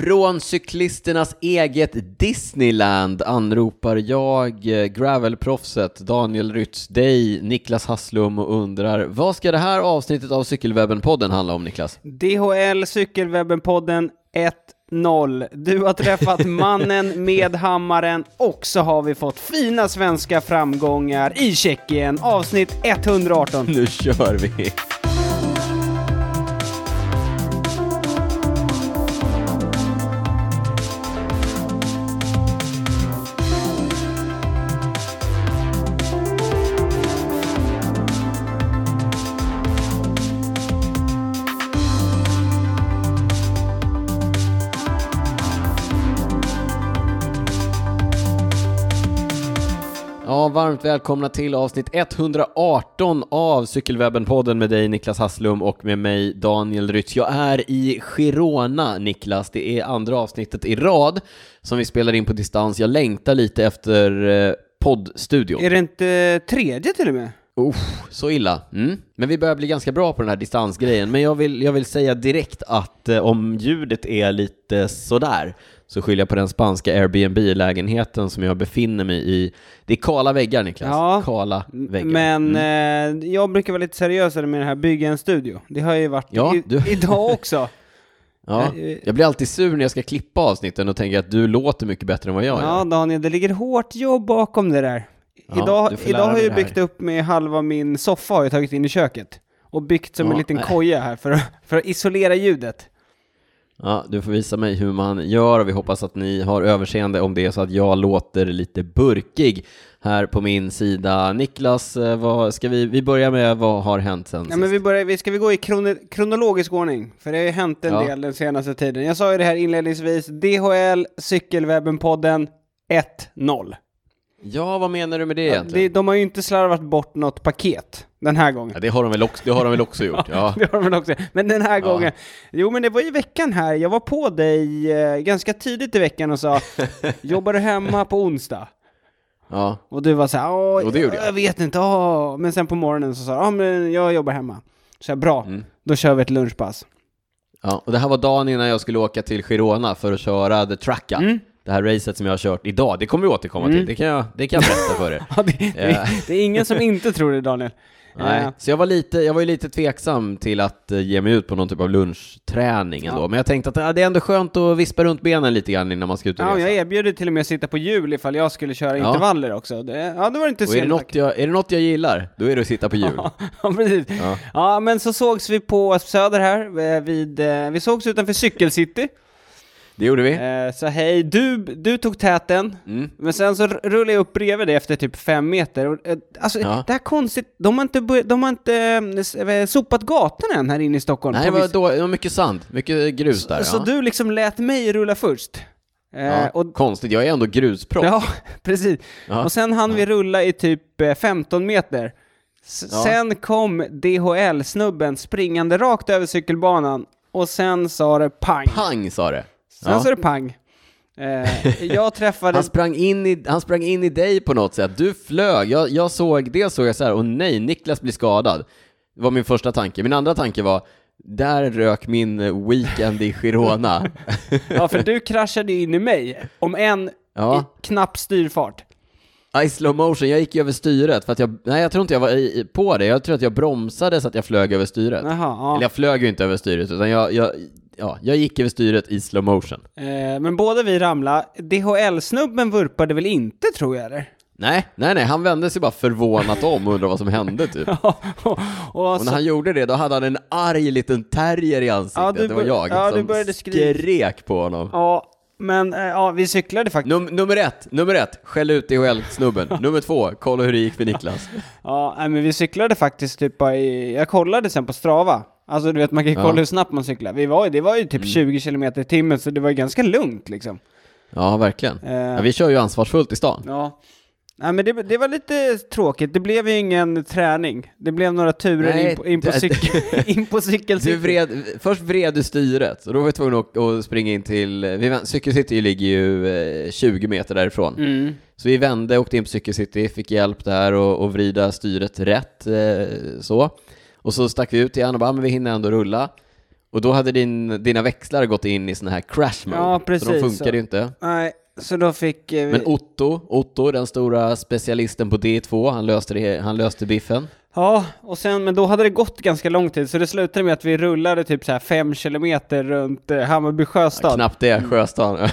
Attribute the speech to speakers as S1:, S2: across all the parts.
S1: Från cyklisternas eget Disneyland anropar jag eh, gravelproffset Daniel Rytz, dig Niklas Hasslum och undrar vad ska det här avsnittet av Cykelwebben-podden handla om Niklas?
S2: DHL Cykelwebben-podden 1-0. Du har träffat mannen med hammaren och så har vi fått fina svenska framgångar i Tjeckien, avsnitt 118.
S1: Nu kör vi! Varmt välkomna till avsnitt 118 av Cykelwebben-podden med dig Niklas Hasslum och med mig Daniel Rytz. Jag är i Girona, Niklas. Det är andra avsnittet i rad som vi spelar in på distans. Jag längtar lite efter eh, poddstudion.
S2: Är det inte tredje till och med?
S1: Oh, så illa. Mm. Men vi börjar bli ganska bra på den här distansgrejen. Men jag vill, jag vill säga direkt att eh, om ljudet är lite sådär så skyller jag på den spanska Airbnb-lägenheten som jag befinner mig i. Det är kala väggar Niklas.
S2: Ja,
S1: Kala väggar.
S2: Men
S1: Mm.
S2: eh, jag brukar vara lite seriösare med det här bygga en studio. Det har jag ju varit
S1: Ja,
S2: i,
S1: du-
S2: idag också.
S1: Ja,
S2: eh,
S1: jag blir alltid sur när jag ska klippa avsnitten och tänker att du låter mycket bättre än vad jag
S2: Ja,
S1: gör.
S2: Daniel, det ligger hårt jobb bakom det där.
S1: Ja,
S2: idag idag har jag byggt upp med halva min soffa har jag tagit in i köket. Och byggt som
S1: Ja,
S2: en liten
S1: nej.
S2: koja här för, att- för att isolera ljudet.
S1: Ja, du får visa mig hur man gör och vi hoppas att ni har överseende om det är så att jag låter lite burkig här på min sida. Niklas, eh, vad ska vi, vi börjar med vad har hänt sen
S2: Ja, men
S1: sist?
S2: vi börjar, vi ska vi gå i krono, kronologisk ordning? För det har ju hänt en
S1: Ja.
S2: del den senaste tiden. Jag sa ju det här inledningsvis, DHL, Cykelwebben-podden 1-0.
S1: Ja, vad menar du med det
S2: Det,
S1: egentligen?
S2: de har ju inte slarvat bort något paket den här gången.
S1: Ja, det har de väl också, det har de väl också gjort? Ja.
S2: Det har de väl också. Men den här
S1: Ja.
S2: gången, jo men det var ju veckan här, jag var på dig eh, ganska tidigt i veckan och sa Jobbar du hemma på onsdag?
S1: ja.
S2: Och du var så här, "Åh,
S1: det gjorde jag.
S2: jag vet inte, åh. Men sen på morgonen så sa du, ja men jag jobbar hemma. Så jag, bra,
S1: Mm.
S2: då kör vi ett lunchpass.
S1: ja. Och det här var dagen innan jag skulle åka till Girona för att köra The Tracka.
S2: Mm.
S1: Det här racet som jag har kört idag, det kommer vi återkomma till. Det kan jag, det kan jag berätta för er.
S2: Ja, det, det,
S1: Ja.
S2: det är ingen som inte tror det Daniel.
S1: Nej,
S2: Eh,
S1: så jag var, lite, jag var ju lite tveksam till att eh, ge mig ut på någon typ av lunchträning ändå.
S2: Ja.
S1: Men jag tänkte att ja, det är ändå skönt att vispa runt benen lite grann innan man ska ut och
S2: Ja,
S1: resa.
S2: jag erbjöd dig till och med att sitta på hjul ifall jag skulle köra
S1: Ja.
S2: intervaller också. Det, ja, det var inte
S1: och är det, något jag, är det något jag gillar, då är det att sitta på hjul.
S2: Ja, precis.
S1: Ja.
S2: Ja, men så sågs vi på Söder här, eh, vid, eh, vi sågs utanför Cykelcity.
S1: Det gjorde vi.
S2: Eh, så hej, du, du tog täten,
S1: Mm.
S2: men sen så rullade jag upp bredvid dig efter typ fem meter. Och, eh, alltså,
S1: Ja.
S2: det här är konstigt, de har inte, de har inte eh, sopat gatorna än här inne i Stockholm.
S1: Nej, det var, då, det var mycket sand, mycket grus där.
S2: så
S1: ja.
S2: du liksom lät mig rulla först. Eh,
S1: ja.
S2: och,
S1: Konstigt, jag är ändå gruspropp.
S2: ja, precis.
S1: Ja.
S2: Och sen hann vi rulla i typ eh, 15 meter. Sen kom DHL-snubben springande rakt över cykelbanan och sen sa det pang.
S1: Pang sa det.
S2: Sen
S1: Ja.
S2: sa det pang. Eh, jag träffade...
S1: Han sprang, in i, han sprang in i dig på något sätt. Du flög. Jag, jag såg, det såg jag så här, och nej, Niklas blir skadad. Det var min första tanke. Min andra tanke var, där rök min weekend i Girona.
S2: Ja, för du kraschade in i mig, om en
S1: Ja.
S2: knapp styrfart.
S1: I slow motion, jag gick ju över styret för att jag, nej jag tror inte jag var i, på det, jag tror att jag bromsade så att jag flög över styret.
S2: Jaha, ja.
S1: Eller jag flög ju inte över styret, utan jag, jag, ja, jag gick över styret i slow motion.
S2: Eh, men båda vi ramlade. DHL-snubben vurpade väl inte, tror jag, eller?
S1: Nej, nej, nej, han vände sig bara förvånat om och undrade vad som hände typ.
S2: och, och,
S1: Och
S2: så,
S1: när han gjorde det, då hade han en arg liten terrier i ansiktet,
S2: Ja, du
S1: det var jag,
S2: ja,
S1: som
S2: började
S1: skrek på honom.
S2: ja, men eh, ja, vi cyklade faktiskt.
S1: Num nummer ett, nummer ett, skäll ut DHL-snubben. nummer två, kolla hur det gick för Niklas.
S2: Ja, men vi cyklade faktiskt typ bara i, jag kollade sen på Strava. Alltså du vet, man kan ju
S1: Ja. Mm.
S2: kolla hur snabbt man cyklar. Vi var, ju- det var ju typ 20 km i timmen, så det var ju ganska lugnt liksom.
S1: Ja, verkligen.
S2: Eh.
S1: Ja, vi kör ju ansvarsfullt i stan.
S2: Ja. Nej men det, det var lite tråkigt, det blev ju ingen träning. Det blev några turer
S1: Nej,
S2: in på, in på, cykel, in på cykelcity.
S1: vred, först vred du styret, och då var vi tvungna att, att springa in till, vi, vän- Cykelcity ligger ju eh, 20 meter därifrån.
S2: Mm.
S1: Så vi vände, åkte in på Cykelcity, fick hjälp där och, och vrida styret rätt, eh, så. Och så stack vi ut igen och bara, "Ah, men vi hinner ändå rulla. Och då hade din, dina växlar gått in i sån här crash mode.
S2: Ja,
S1: Så
S2: precis,
S1: de funkade
S2: så.
S1: ju inte.
S2: Nej, så då fick... eh, vi-
S1: Men Otto, Otto, den stora specialisten på D2, han löste, det, han löste biffen.
S2: Ja, och sen, men då hade det gått ganska lång tid, så det slutade med att vi rullade typ så här fem kilometer runt eh, Hammarby sjöstad.
S1: Knappt det, Sjöstan.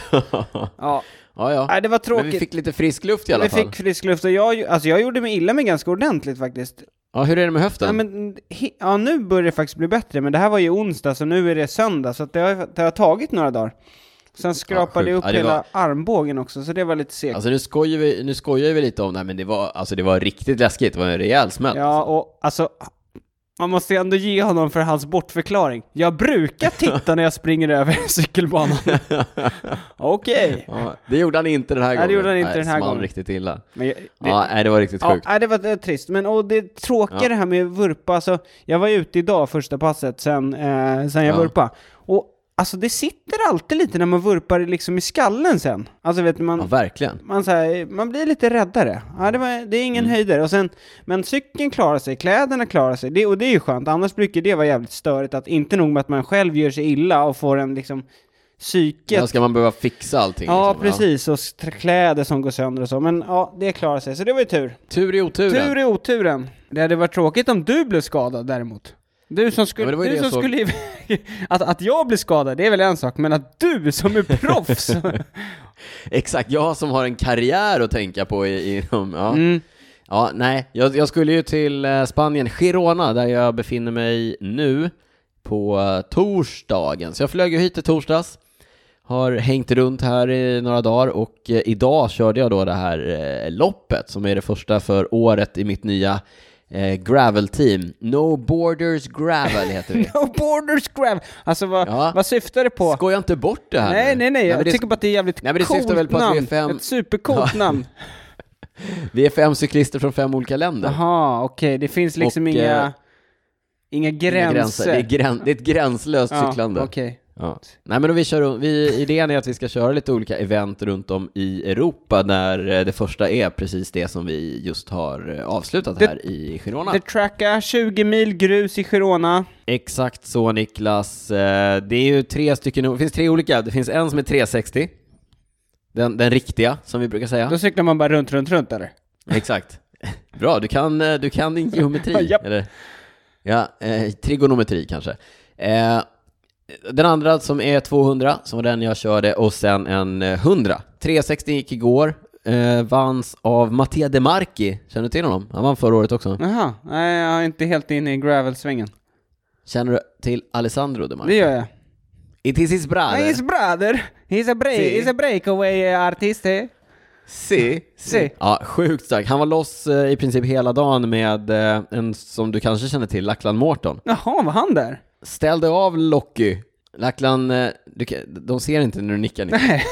S2: Ja,
S1: ja, ja.
S2: nej det var
S1: Men
S2: tråkigt.
S1: vi fick lite frisk luft i alla
S2: vi
S1: fall.
S2: fick frisk luft och jag, alltså jag gjorde mig illa med ganska ordentligt faktiskt.
S1: Ja, hur är det med
S2: Ja,
S1: höften?
S2: men, he, ja, nu börjar det faktiskt bli bättre, men det här var ju onsdag, så nu är det söndag, så det, har, det har tagit några dagar. Sen skrapade jag upp.
S1: Ja,
S2: hela
S1: var-
S2: armbågen också, så det var lite segt.
S1: Alltså nu skojar vi, nu skojar vi lite om det här, men det var, alltså, det var riktigt läskigt. Det var en rejäl smäll.
S2: Ja, och alltså, man måste ju ändå ge honom för hans bortförklaring. Jag brukar titta när jag springer över cykelbanan. Okej.
S1: Ja, det gjorde han inte den här
S2: Nej, det
S1: gången.
S2: gjorde han inte
S1: Nej,
S2: den här gången.
S1: riktigt illa.
S2: Men det-
S1: Ja, nej, det var riktigt
S2: Ja,
S1: sjukt.
S2: nej, det var det var trist. Men och det tråkiga
S1: Ja.
S2: det här med vurpa, alltså, jag var ute idag första passet sen, eh, sen jag
S1: Ja.
S2: vurpa. Och alltså det sitter alltid lite när man vurpar liksom i skallen sen. Alltså vet man,
S1: Ja, verkligen.
S2: man, så här, man blir lite räddare. Ja, det, var, det är ingen
S1: Mm.
S2: höjder. Och sen, men cykeln klarar sig, kläderna klarar sig, det, och det är ju skönt. Annars brukar det vara jävligt störigt att inte nog med att man själv gör sig illa och får en liksom psyket
S1: Ja, ska man behöva fixa allting?
S2: Ja,
S1: liksom?
S2: precis. Och s- kläder som går sönder och så. Men ja, det klarar sig. Så det var ju tur.
S1: Tur i oturen.
S2: Tur i oturen. Det hade varit tråkigt om du blev skadad däremot. Du som
S1: Ja,
S2: skulle...
S1: ju
S2: du som
S1: såg.
S2: skulle att, att jag blir skadad, det är väl en sak, men att du som är proffs...
S1: Exakt, jag som har en karriär att tänka på i, inom, ja.
S2: mm.
S1: Ja, nej, jag, jag skulle ju till eh, Spanien, Girona, där jag befinner mig nu på eh, torsdagen. Så jag flög ju hit i torsdags, har hängt runt här i några dagar och eh, idag körde jag då det här loppet som är det första för året i mitt nya eh, gravel-team. No Borders Gravel heter det.
S2: No borders grab! Alltså vad,
S1: Ja.
S2: vad syftar det på?
S1: Skoja inte bort det här
S2: nej,
S1: nu.
S2: nej, nej, jag
S1: men det-
S2: tycker bara att det är jävligt
S1: Nej, men det
S2: coolt
S1: väl på att vi är
S2: namn.
S1: fem-
S2: Ett supercoolt
S1: Ja.
S2: namn.
S1: Vi är fem cyklister från fem olika länder.
S2: Jaha, okej, det finns liksom
S1: Och,
S2: inga...
S1: eh,
S2: Inga
S1: Inga
S2: gränser.
S1: Det, är grän, det är ett gränslöst
S2: ja,
S1: cyklande.
S2: okej.
S1: Ja. Nej men vi kör, vi, idén är att vi ska köra lite olika event runt om i Europa där eh, det första är precis det som vi just har eh, avslutat
S2: Det-
S1: här i Girona.
S2: The Tracka, 20 mil grus i Girona.
S1: Exakt så Niklas. Eh, Det är ju tre stycken, det finns tre olika, det finns en som är 360, den, den riktiga som vi brukar säga.
S2: Då cyklar man bara runt, runt, runt eller?
S1: Exakt. Bra, du kan, du kan din geometri,
S2: Japp.
S1: eller? Ja, eh, trigonometri kanske. Eh, den andra som är 200, som var den jag körde, och sen en eh, 100. 360 gick igår, eh, vanns av Mattia De Marchi. Känner du till honom? Han vann förra året också.
S2: Jaha, nej jag är inte helt inne i gravelsvängen.
S1: Känner du till Alessandro De
S2: Det
S1: Marchi?
S2: gör jag.
S1: It is his brother.
S2: His brother, he's a, break,
S1: Si.
S2: he's a breakaway artist. Eh?
S1: Si.
S2: Si.
S1: Ja, sjukt stark. Han var loss eh, i princip hela dagen med eh, en som du kanske känner till, Lackland Morton.
S2: Jaha, var han där?
S1: Ställde av Locky. Lackland, eh, du, de ser inte när du nickar. Nick.
S2: Nej.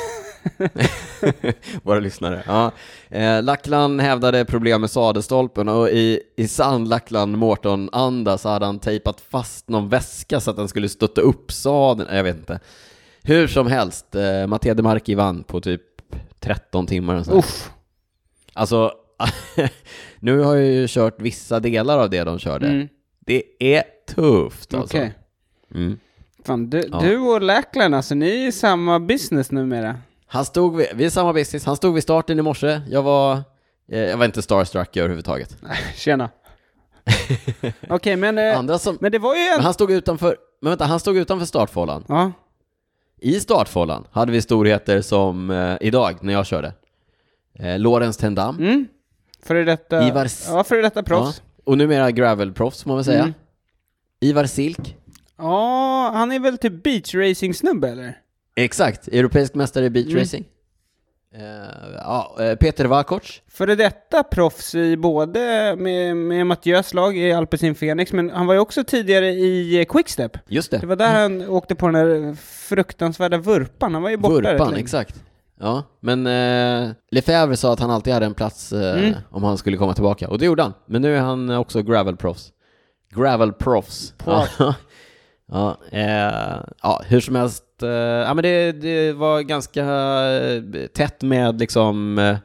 S1: Våra lyssnare. Ja. Eh, Lackland hävdade problem med sadelstolpen och i, i sann Lackland Morton-anda så hade han tejpat fast någon väska så att den skulle stötta upp sadeln. Jag vet inte. Hur som helst, eh, Mattia De Marchi vann på typ 13 timmar. Och så.
S2: Uff.
S1: Alltså, nu har jag ju kört vissa delar av det de körde.
S2: Mm.
S1: Det är tufft alltså.
S2: Okej.
S1: Mm.
S2: Fan, du,
S1: Ja.
S2: du och Lackland alltså, ni är i samma business numera.
S1: Han stod vid, vi är samma business, han stod vid starten i morse, jag var, eh, jag var inte starstruck överhuvudtaget.
S2: Tjena. Okej, men, eh,
S1: Andra som,
S2: men det var ju en...
S1: men han stod utanför, men vänta, han stod utanför startfållan.
S2: Ja,
S1: I startfållan hade vi storheter som eh, idag, när jag körde. Eh, Lorenz Tendam,
S2: mm. Före detta...
S1: Ivar S-
S2: Ja, före detta proffs.
S1: Och numera gravelproffs får man väl säga.
S2: Mm.
S1: Ivar Silk,
S2: Ja, han är väl typ beachracing-snubbe eller?
S1: exakt, europeisk mästare i beachracing. Eh, ja, eh, Peter Vakoc,
S2: Före detta proffs i både med, med Mattias lag i Alpecin Phoenix, men han var ju också tidigare i eh, Quickstep.
S1: just det.
S2: Det var där han åkte på den där fruktansvärda vurpan, han var ju borta
S1: Vurpan, exakt. Ja, men eh, Lefebvre sa att han alltid hade en plats eh,
S2: Mm.
S1: om han skulle komma tillbaka, och det gjorde han. Men nu är han också gravelproffs. Gravelproffs. Ja, ja, eh, ja, hur som helst. Eh, ja, men det, det var ganska eh, tätt med liksom, eh,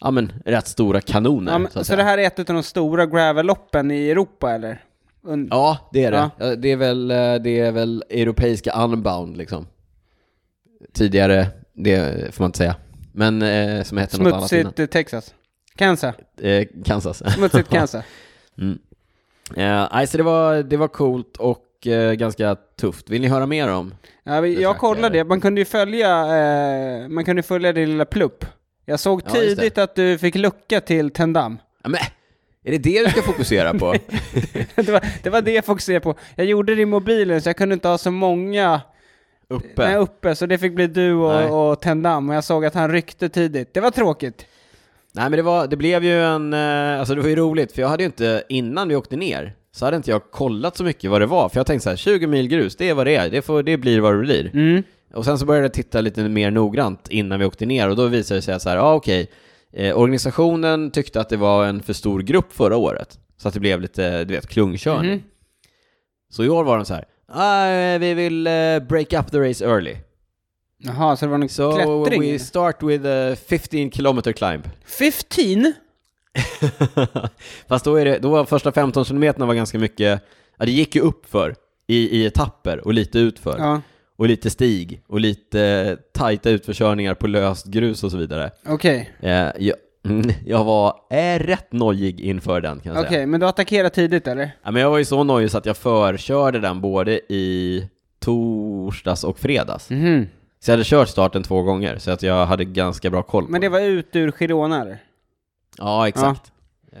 S1: ja men rätt stora kanoner.
S2: Ja, men,
S1: så
S2: så det här är ett av de stora gravelloppen i Europa eller? Un-
S1: Ja, det är det.
S2: Ja.
S1: Ja, Det, är väl, eh, det är väl europeiska unbound liksom. Tidigare, det får man inte säga. Men eh, som hette något annat.
S2: Smutsigt eh, Texas. Kansas.
S1: Eh, Kansas.
S2: Smutsigt Kansas.
S1: Mm. Eh, nej, så det var, det var coolt och eh, ganska tufft. Vill ni höra mer om?
S2: Ja, vi- jag kollade det, man kunde ju följa, eh, man kunde följa din lilla plupp. Jag såg
S1: Ja,
S2: tidigt att du fick lucka till Tendam.
S1: Ja, men, är det det du ska fokusera på?
S2: det, var, det var det jag fokuserade på. Jag gjorde det i mobilen så jag kunde inte ha så många
S1: Uppe?
S2: Nej, uppe, så det fick bli du
S1: Nej.
S2: och, och Tendam. Och jag såg att han ryckte tidigt. Det var tråkigt.
S1: Nej men det, var, det blev ju en, eh, alltså det var ju roligt för jag hade ju inte, innan vi åkte ner, så hade inte jag kollat så mycket vad det var. För jag tänkte så här, 20 mil grus, det är vad det är, det, får, det blir vad det blir.
S2: Mm.
S1: Och sen så började jag titta lite mer noggrant innan vi åkte ner och då visade det sig så här, ja ah, okej, eh, organisationen tyckte att det var en för stor grupp förra året. Så att det blev lite, du vet, klungkörning.
S2: Mhm.
S1: Så i år var de så här, ah, vi vill eh, break up the race early.
S2: Jaha, så det var en
S1: So
S2: klättring?
S1: we start with a 15 kilometer climb.
S2: 15?
S1: Fast då är det, då var första 15 kilometerna var ganska mycket, ja det gick ju upp för i, i etapper och lite utför.
S2: Ja,
S1: Och lite stig och lite tajta utförkörningar på löst grus och så vidare.
S2: okej.
S1: Eh, jag, mm, jag var är rätt nojig inför den kan jag
S2: Okej,
S1: säga.
S2: men du attackerade tidigt eller?
S1: Ja, men jag var ju så nojig så att jag förkörde den både i torsdags och fredags.
S2: Mhm.
S1: Så jag hade kört starten två gånger, så att jag hade ganska bra koll på
S2: Men det var ut ur Girona eller?
S1: Ja, exakt. Eh,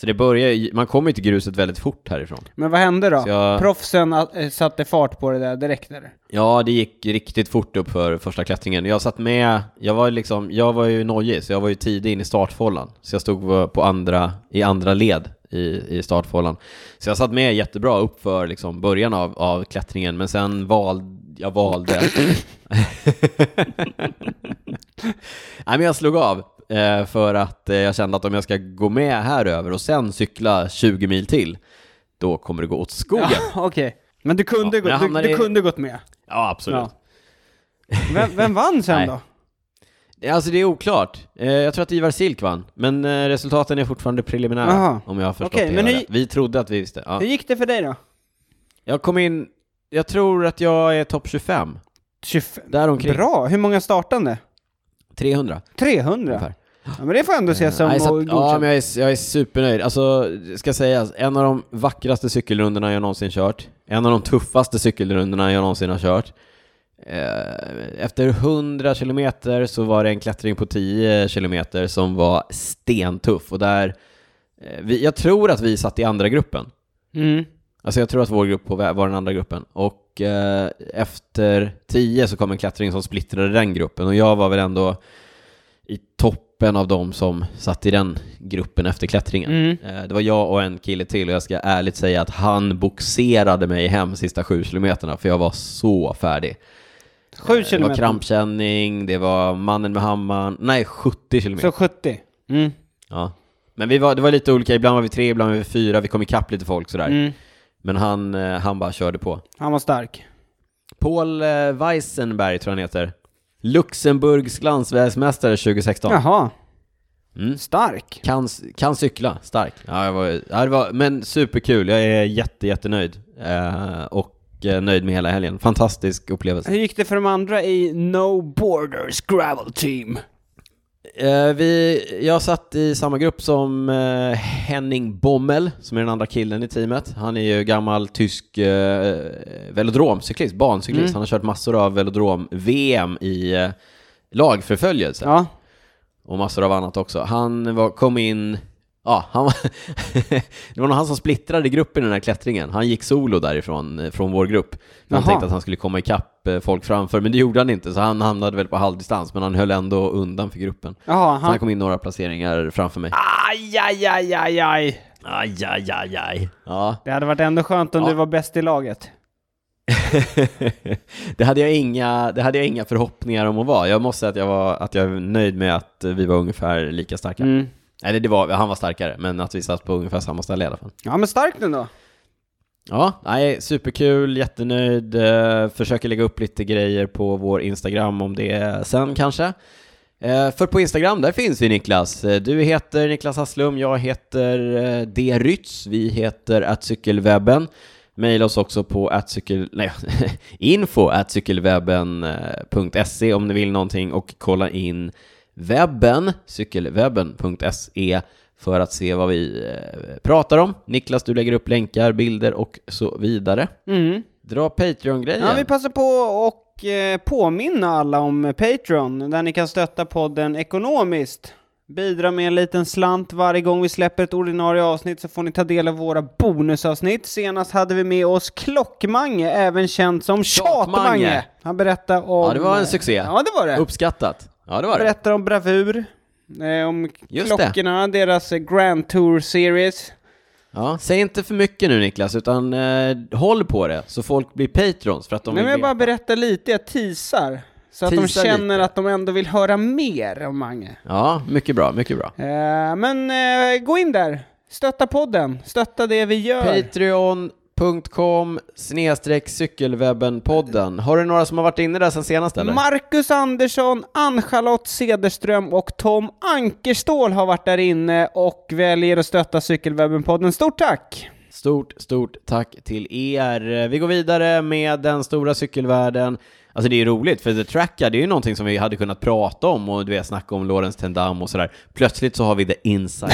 S1: Så det börjar ju- man kommer ju till gruset väldigt fort härifrån.
S2: Men vad hände då?
S1: Så jag-
S2: Proffsen äh, satte fart på det där direkt eller?
S1: Ja, det gick riktigt fort upp för första klättringen. Jag satt med, jag var liksom, jag var ju nojig, så jag var ju tidig in i startfållan. Så jag stod på andra, i andra led i, i startfållan. Så jag satt med jättebra upp för liksom början av, av klättringen, men sen valde, jag valde... Nej, men jag slog av. eh, För att eh, jag kände att om jag ska gå med här över och sen cykla 20 mil till, då kommer det gå åt skogen.
S2: Ja, okej. Men du kunde,
S1: Ja,
S2: gå,
S1: men jag
S2: du,
S1: hamnade
S2: du
S1: i-
S2: kunde gått med?
S1: Ja, absolut.
S2: Ja. Vem, vem vann sen
S1: Nej.
S2: då?
S1: Alltså det är oklart. Eh, jag tror att Ivar Silk vann, men eh, resultaten är fortfarande preliminära,
S2: Aha.
S1: om jag har förstått
S2: Okej,
S1: det
S2: men
S1: hela
S2: hur-
S1: rätt. Vi trodde att vi visste. Ja.
S2: Hur gick det för dig då?
S1: Jag kom in, jag tror att jag är topp 25,
S2: 25.
S1: däromkring.
S2: Bra! Hur många startande?
S1: 300
S2: 300?
S1: ungefär.
S2: Ja, men det får jag ändå ses som
S1: Nej, så att, ja, men jag är, jag är supernöjd. Alltså, ska sägas, en av de vackraste cykelrundorna jag någonsin kört. En av de tuffaste cykelrundorna jag någonsin har kört. Eh, Efter 100 kilometer så var det en klättring på 10 kilometer som var stentuff och där, eh, vi, jag tror att vi satt i andra gruppen.
S2: Mm.
S1: Alltså jag tror att vår grupp var den andra gruppen. Och eh, efter 10 så kom en klättring som splittrade den gruppen och jag var väl ändå i toppen av de som satt i den gruppen efter klättringen.
S2: Mm.
S1: Eh, det var jag och en kille till och jag ska ärligt säga att han boxerade mig hem sista sju kilometerna för jag var så färdig.
S2: Sju
S1: Eh, Det var
S2: kilometer.
S1: krampkänning, det var mannen med hammaren, nej 70 kilometer.
S2: Så 70? Mm.
S1: Ja. Men vi var, det var lite olika, ibland var vi tre, ibland var vi fyra, vi kom ikapp lite folk sådär.
S2: Mm.
S1: Men han, eh, han bara körde på.
S2: Han var stark.
S1: Paul Weissenberg tror jag han heter. Luxemburgs landsvägsmästare 2016.
S2: Jaha,
S1: Mm.
S2: stark.
S1: Kan, kan cykla, stark. Ja, jag var, ja, det var, men superkul, jag är jätte, jättenöjd. Eh, och eh, nöjd med hela helgen. Fantastisk upplevelse.
S2: Hur gick det för de andra i No Borders Gravel Team?
S1: Eh, vi, jag satt i samma grupp som eh, Henning Bommel, som är den andra killen i teamet. Han är ju gammal tysk eh, velodromcyklist, bancyklist.
S2: Mm.
S1: Han har kört massor av velodrom-VM i eh, lagförföljelse.
S2: Ja.
S1: och massor av annat också. Han var, kom in, ja, han var det var nog han som splittrade gruppen i den här klättringen. Han gick solo därifrån, eh, från vår grupp. Han tänkte att han skulle komma ikapp eh, folk framför, men det gjorde han inte, så han hamnade väl på halvdistans, men han höll ändå undan för gruppen.
S2: Jaha,
S1: Så han
S2: han...
S1: kom in några placeringar framför mig.
S2: Aj, aj, aj, aj, aj.
S1: Aj, aj, aj, aj. Ja.
S2: Det hade varit ändå skönt om
S1: Ja.
S2: du var bäst i laget.
S1: det, hade jag inga, det hade jag inga förhoppningar om att vara. Jag måste säga att jag, var, att jag är nöjd med att vi var ungefär lika starka.
S2: Mm.
S1: Eller det var, han var starkare, men att vi satt på ungefär samma ställe i alla fall.
S2: Ja, men starkt ändå.
S1: Ja, nej, superkul, jättenöjd. Eh, försöker lägga upp lite grejer på vår Instagram om det är sen kanske. Eh, för på Instagram, där finns vi Niklas. Eh, du heter Niklas Hasslum, jag heter eh, D. Rytz, vi heter att cykelwebben. Maila oss också på atcykel, nej, info cykelwebben.se eh, om ni vill någonting och kolla in webben, cykelwebben.se för att se vad vi eh, pratar om. Niklas, du lägger upp länkar, bilder och så vidare.
S2: Mm.
S1: Dra Patreon-grejen.
S2: Ja, vi passar på och eh, påminna alla om Patreon, där ni kan stötta podden ekonomiskt. Bidra med en liten slant varje gång vi släpper ett ordinarie avsnitt så får ni ta del av våra bonusavsnitt. Senast hade vi med oss Klockmange, även känd som
S1: Tjatmange.
S2: Han berättar om...
S1: Ja, det var en succé.
S2: Ja, det var det.
S1: Uppskattat. Ja, det var
S2: Han
S1: det.
S2: berättar om bravur, om
S1: Just det.
S2: klockorna, deras eh, Grand Tour Series.
S1: Ja, säg inte för mycket nu Niklas, utan eh, håll på det så folk blir patrons för att de
S2: Nej,
S1: vill
S2: men jag bara berättar lite, jag teasar. Så att de känner
S1: lite.
S2: att de ändå vill höra mer om Mange.
S1: Ja, mycket bra, mycket bra.
S2: Eh, men eh, gå in där, stötta podden, stötta det vi gör.
S1: Patreon.com snedstreck cykelwebben-podden. Har du några som har varit inne där sen senast eller?
S2: Marcus Andersson, Ann-Charlotte Cederström och Tom Ankerstål har varit där inne och väljer att stötta Cykelwebben-podden. Stort tack!
S1: Stort, stort tack till er. Vi går vidare med den stora cykelvärlden. Alltså det är roligt, för The Tracker, det är ju någonting som vi hade kunnat prata om och du vet, snacka om Lawrence Tendam och sådär. Plötsligt så har vi The Inside.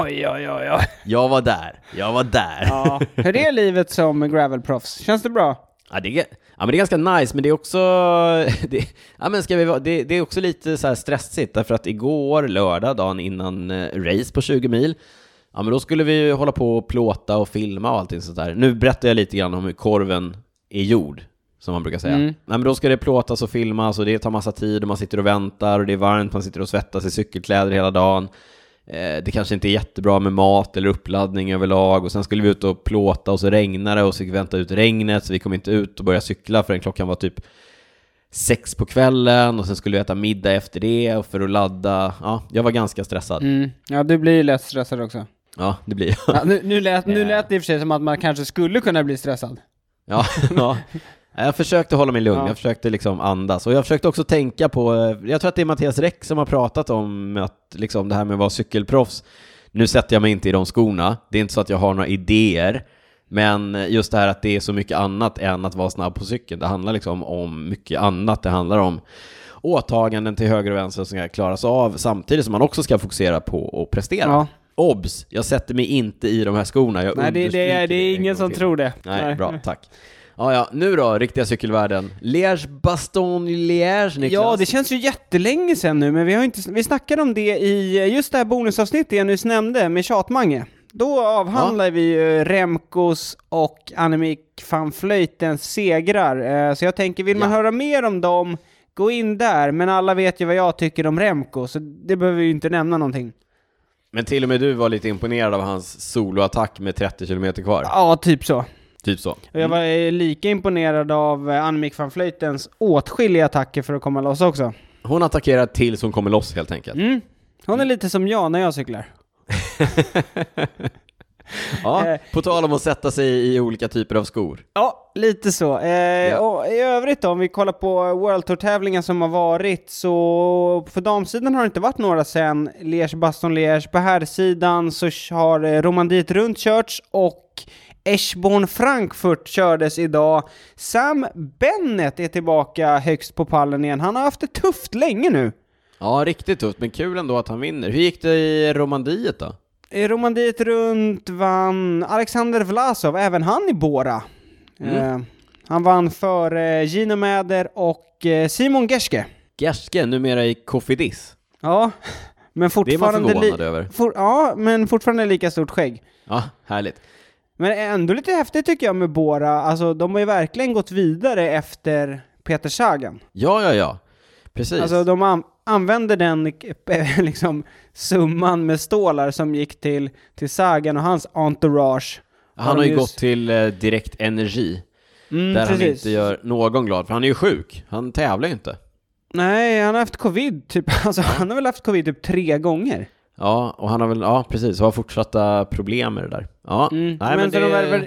S2: Oj, oj, oj, oj.
S1: Jag var där, jag var där.
S2: Ja. Hur är livet som gravelproffs? Känns det bra?
S1: Ja, det är, ja, men det är ganska nice, men det är också... Det, ja, men ska vi, det, det är också lite så här stressigt, därför att igår, lördag, dagen innan eh, race på 20 mil, ja men då skulle vi ju hålla på och plåta och filma och allting sånt där. Nu berättar jag lite grann om hur korven är gjord, som man brukar säga.
S2: Mm.
S1: Nej, men då ska det plåtas och filmas och det tar massa tid och man sitter och väntar och det är varmt, man sitter och svettas i cykelkläder hela dagen. Eh, Det kanske inte är jättebra med mat eller uppladdning överlag och sen skulle vi ut och plåta och så regnade och så fick vi vänta ut regnet så vi kom inte ut och började cykla förrän klockan var typ sex på kvällen och sen skulle vi äta middag efter det och för att ladda. Ja, jag var ganska stressad.
S2: Mm. Ja, du blir ju lätt stressad också.
S1: Ja, det blir jag.
S2: Ja, nu, nu, lät, nu lät det i och för sig som att man kanske skulle kunna bli stressad.
S1: Ja, ja. Jag försökte hålla mig lugn,
S2: Ja.
S1: jag försökte liksom andas och jag försökte också tänka på, eh, jag tror att det är Mattias Räck som har pratat om att liksom det här med att vara cykelproffs. Nu sätter jag mig inte i de skorna, det är inte så att jag har några idéer, men just det här att det är så mycket annat än att vara snabb på cykeln. Det handlar liksom om mycket annat, det handlar om åtaganden till höger och vänster som ska klaras av samtidigt som man också ska fokusera på att prestera.
S2: Ja.
S1: Obs! Jag sätter mig inte i de här skorna, jag
S2: Nej, det, det, det är
S1: en
S2: ingen som
S1: till.
S2: tror det.
S1: Nej, bra, tack. Ja, ja, nu då, riktiga cykelvärlden. Liège, Baston, Liège, Niklas.
S2: Ja, det känns ju jättelänge sedan nu, men vi har inte, vi snackade om det i just det här bonusavsnittet jag nyss nämnde med Tjatmange. Då avhandlar vi ju Remcos och Annemiek van Vleutens segrar. Eh, Så jag tänker, vill man
S1: Ja.
S2: höra mer om dem, gå in där. Men alla vet ju vad jag tycker om Remco, så det behöver vi ju inte nämna någonting.
S1: Men till och med du var lite imponerad av hans soloattack med 30 km kvar.
S2: Ja, typ så.
S1: Typ så.
S2: Jag var eh, lika imponerad av eh, Annemiek van Vleutens åtskilliga attacker för att komma loss också.
S1: Hon attackerar tills hon kommer loss helt enkelt.
S2: Mm. Hon är lite som jag när jag cyklar.
S1: Ja,
S2: Eh.
S1: på tal om att sätta sig i olika typer av skor.
S2: Ja, lite så. Eh, och I övrigt då, om vi kollar på World Tour-tävlingen som har varit, så på damsidan har det inte varit några sen Liège-Baston-Liège. På herrsidan så har Romandiet runt körts och Eschborn-Frankfurt kördes idag. Sam Bennett är tillbaka högst på pallen igen. Han har haft det tufft länge nu.
S1: Ja, riktigt tufft, men kul ändå att han vinner. Hur gick det i Romandiet då?
S2: Eh, Romandiet runt vann Alexander Vlasov, även han i Bora. Eh, han vann för eh, Gino Mäder och eh, Simon Gerske.
S1: Gerske, numera i Kofidis.
S2: Ja, men
S1: Det är man
S2: fortfarande...
S1: förvånad över.
S2: For, ja, men fortfarande lika stort skägg.
S1: Ja, härligt.
S2: Men ändå lite häftigt tycker jag med Bora. Alltså, de har ju verkligen gått vidare efter Peter Sagan.
S1: Ja, ja, ja. Precis.
S2: Alltså, de an använder den eh, liksom, summan med stålar som gick till, till Sagan och hans entourage.
S1: han har ju
S2: just-
S1: gått till eh, Direkt Energi,
S2: Mm,
S1: där han
S2: precis.
S1: inte gör någon glad, för han är ju sjuk. Han tävlar ju inte.
S2: Nej, han har haft covid typ. Alltså, han har väl haft covid typ tre gånger.
S1: Ja, och han har väl, ja precis, har fortsatta problem med det där. Ja,
S2: Mm.
S1: nej
S2: men
S1: men, det...
S2: de, värvade,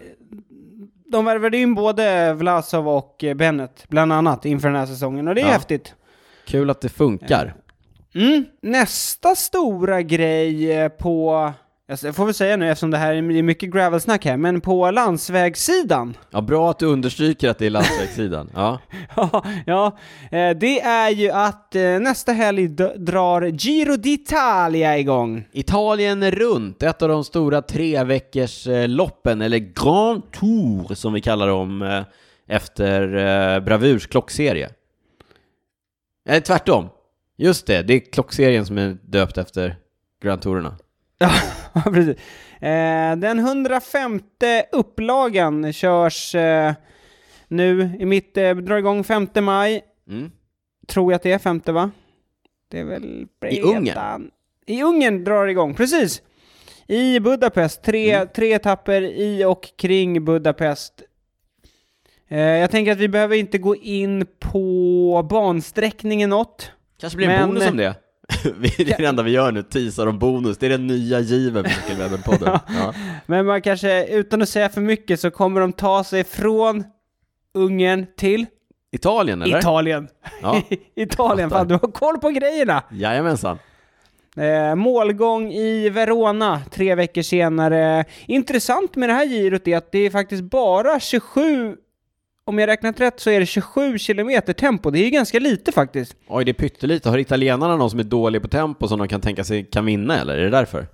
S2: de värvade in både Vlasov och Bennett, bland annat, inför den här säsongen. Och det är
S1: Ja.
S2: häftigt.
S1: Kul att det funkar.
S2: Mm. Nästa stora grej på, jag får väl säga nu eftersom det här är mycket gravelsnack här, men på landsvägssidan.
S1: Ja, bra att du understryker att det är landsvägssidan. Ja.
S2: Ja, eh, det är ju att eh, nästa helg drar Giro d'Italia igång.
S1: Italien runt, ett av de stora tre veckors eh, eller Grand Tour som vi kallar dem efter Bravurs klockserie. Nej, tvärtom. Just det, det är klockserien som är döpt efter Grand Tourerna.
S2: Precis. Eh, den 105 upplagan körs eh, nu i mitt, eh, drar igång 5 maj.
S1: Mm.
S2: Tror jag att det är 5 va? Det är väl
S1: I Ungern?
S2: I Ungern drar det igång, precis. I Budapest, tre,
S1: Mm.
S2: tre etapper i och kring Budapest. Eh, jag tänker att vi behöver inte gå in på bansträckningen något.
S1: Kanske blir en
S2: Men-
S1: bonus om det. Det är det enda vi gör nu, teasar om bonus. Det är den nya given på Cykelwebben-podden. Ja.
S2: Men man kanske, utan att säga för mycket, så kommer de ta sig från Ungern till
S1: Italien, eller?
S2: Italien.
S1: Ja.
S2: Italien, fan du har koll på grejerna!
S1: Jajamensan.
S2: Eh, målgång i Verona tre veckor senare. Intressant med det här girot är att det är faktiskt bara 27, om jag räknat rätt så är det 27 kilometer tempo. Det är ju ganska lite faktiskt.
S1: Oj, det är pyttelite. Har italienarna någon som är dålig på tempo som de kan tänka sig kan vinna, eller? Är det därför?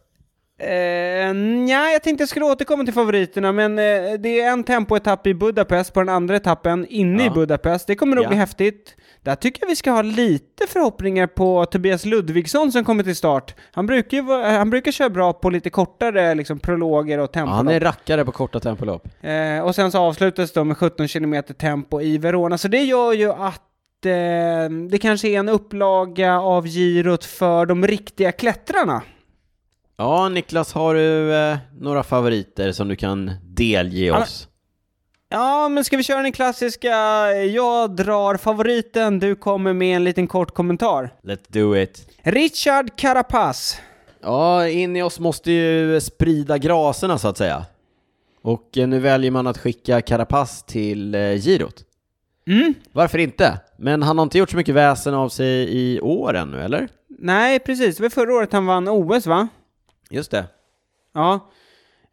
S2: Eh, nja, jag tänkte jag skulle återkomma till favoriterna, men eh, det är en tempoetapp i Budapest på den andra etappen inne i
S1: Ja.
S2: Budapest. Det kommer nog
S1: Ja.
S2: bli häftigt. Där tycker jag vi ska ha lite förhoppningar på Tobias Ludvigsson som kommer till start. Han brukar ju vara- han brukar köra bra på lite kortare liksom, prologer och
S1: Ja,
S2: tempo.
S1: han är rackare på korta tempolopp.
S2: Eh, och sen så avslutas de med 17 km tempo i Verona, så det gör ju att eh, det kanske är en upplaga av girot för de riktiga klättrarna.
S1: Ja, Niklas, har du eh, några favoriter som du kan delge oss?
S2: Ja, men ska vi köra den klassiska, jag drar favoriten, du kommer med en liten kort kommentar.
S1: Let's do it.
S2: Richard Carapaz.
S1: Ja, in i oss måste ju sprida graserna så att säga. Och eh, nu väljer man att skicka Carapaz till eh, girot.
S2: Mm.
S1: Varför inte? Men han har inte gjort så mycket väsen av sig i år ännu, eller?
S2: Nej, precis. Det var förra året han vann OS, va?
S1: Just det.
S2: Ja.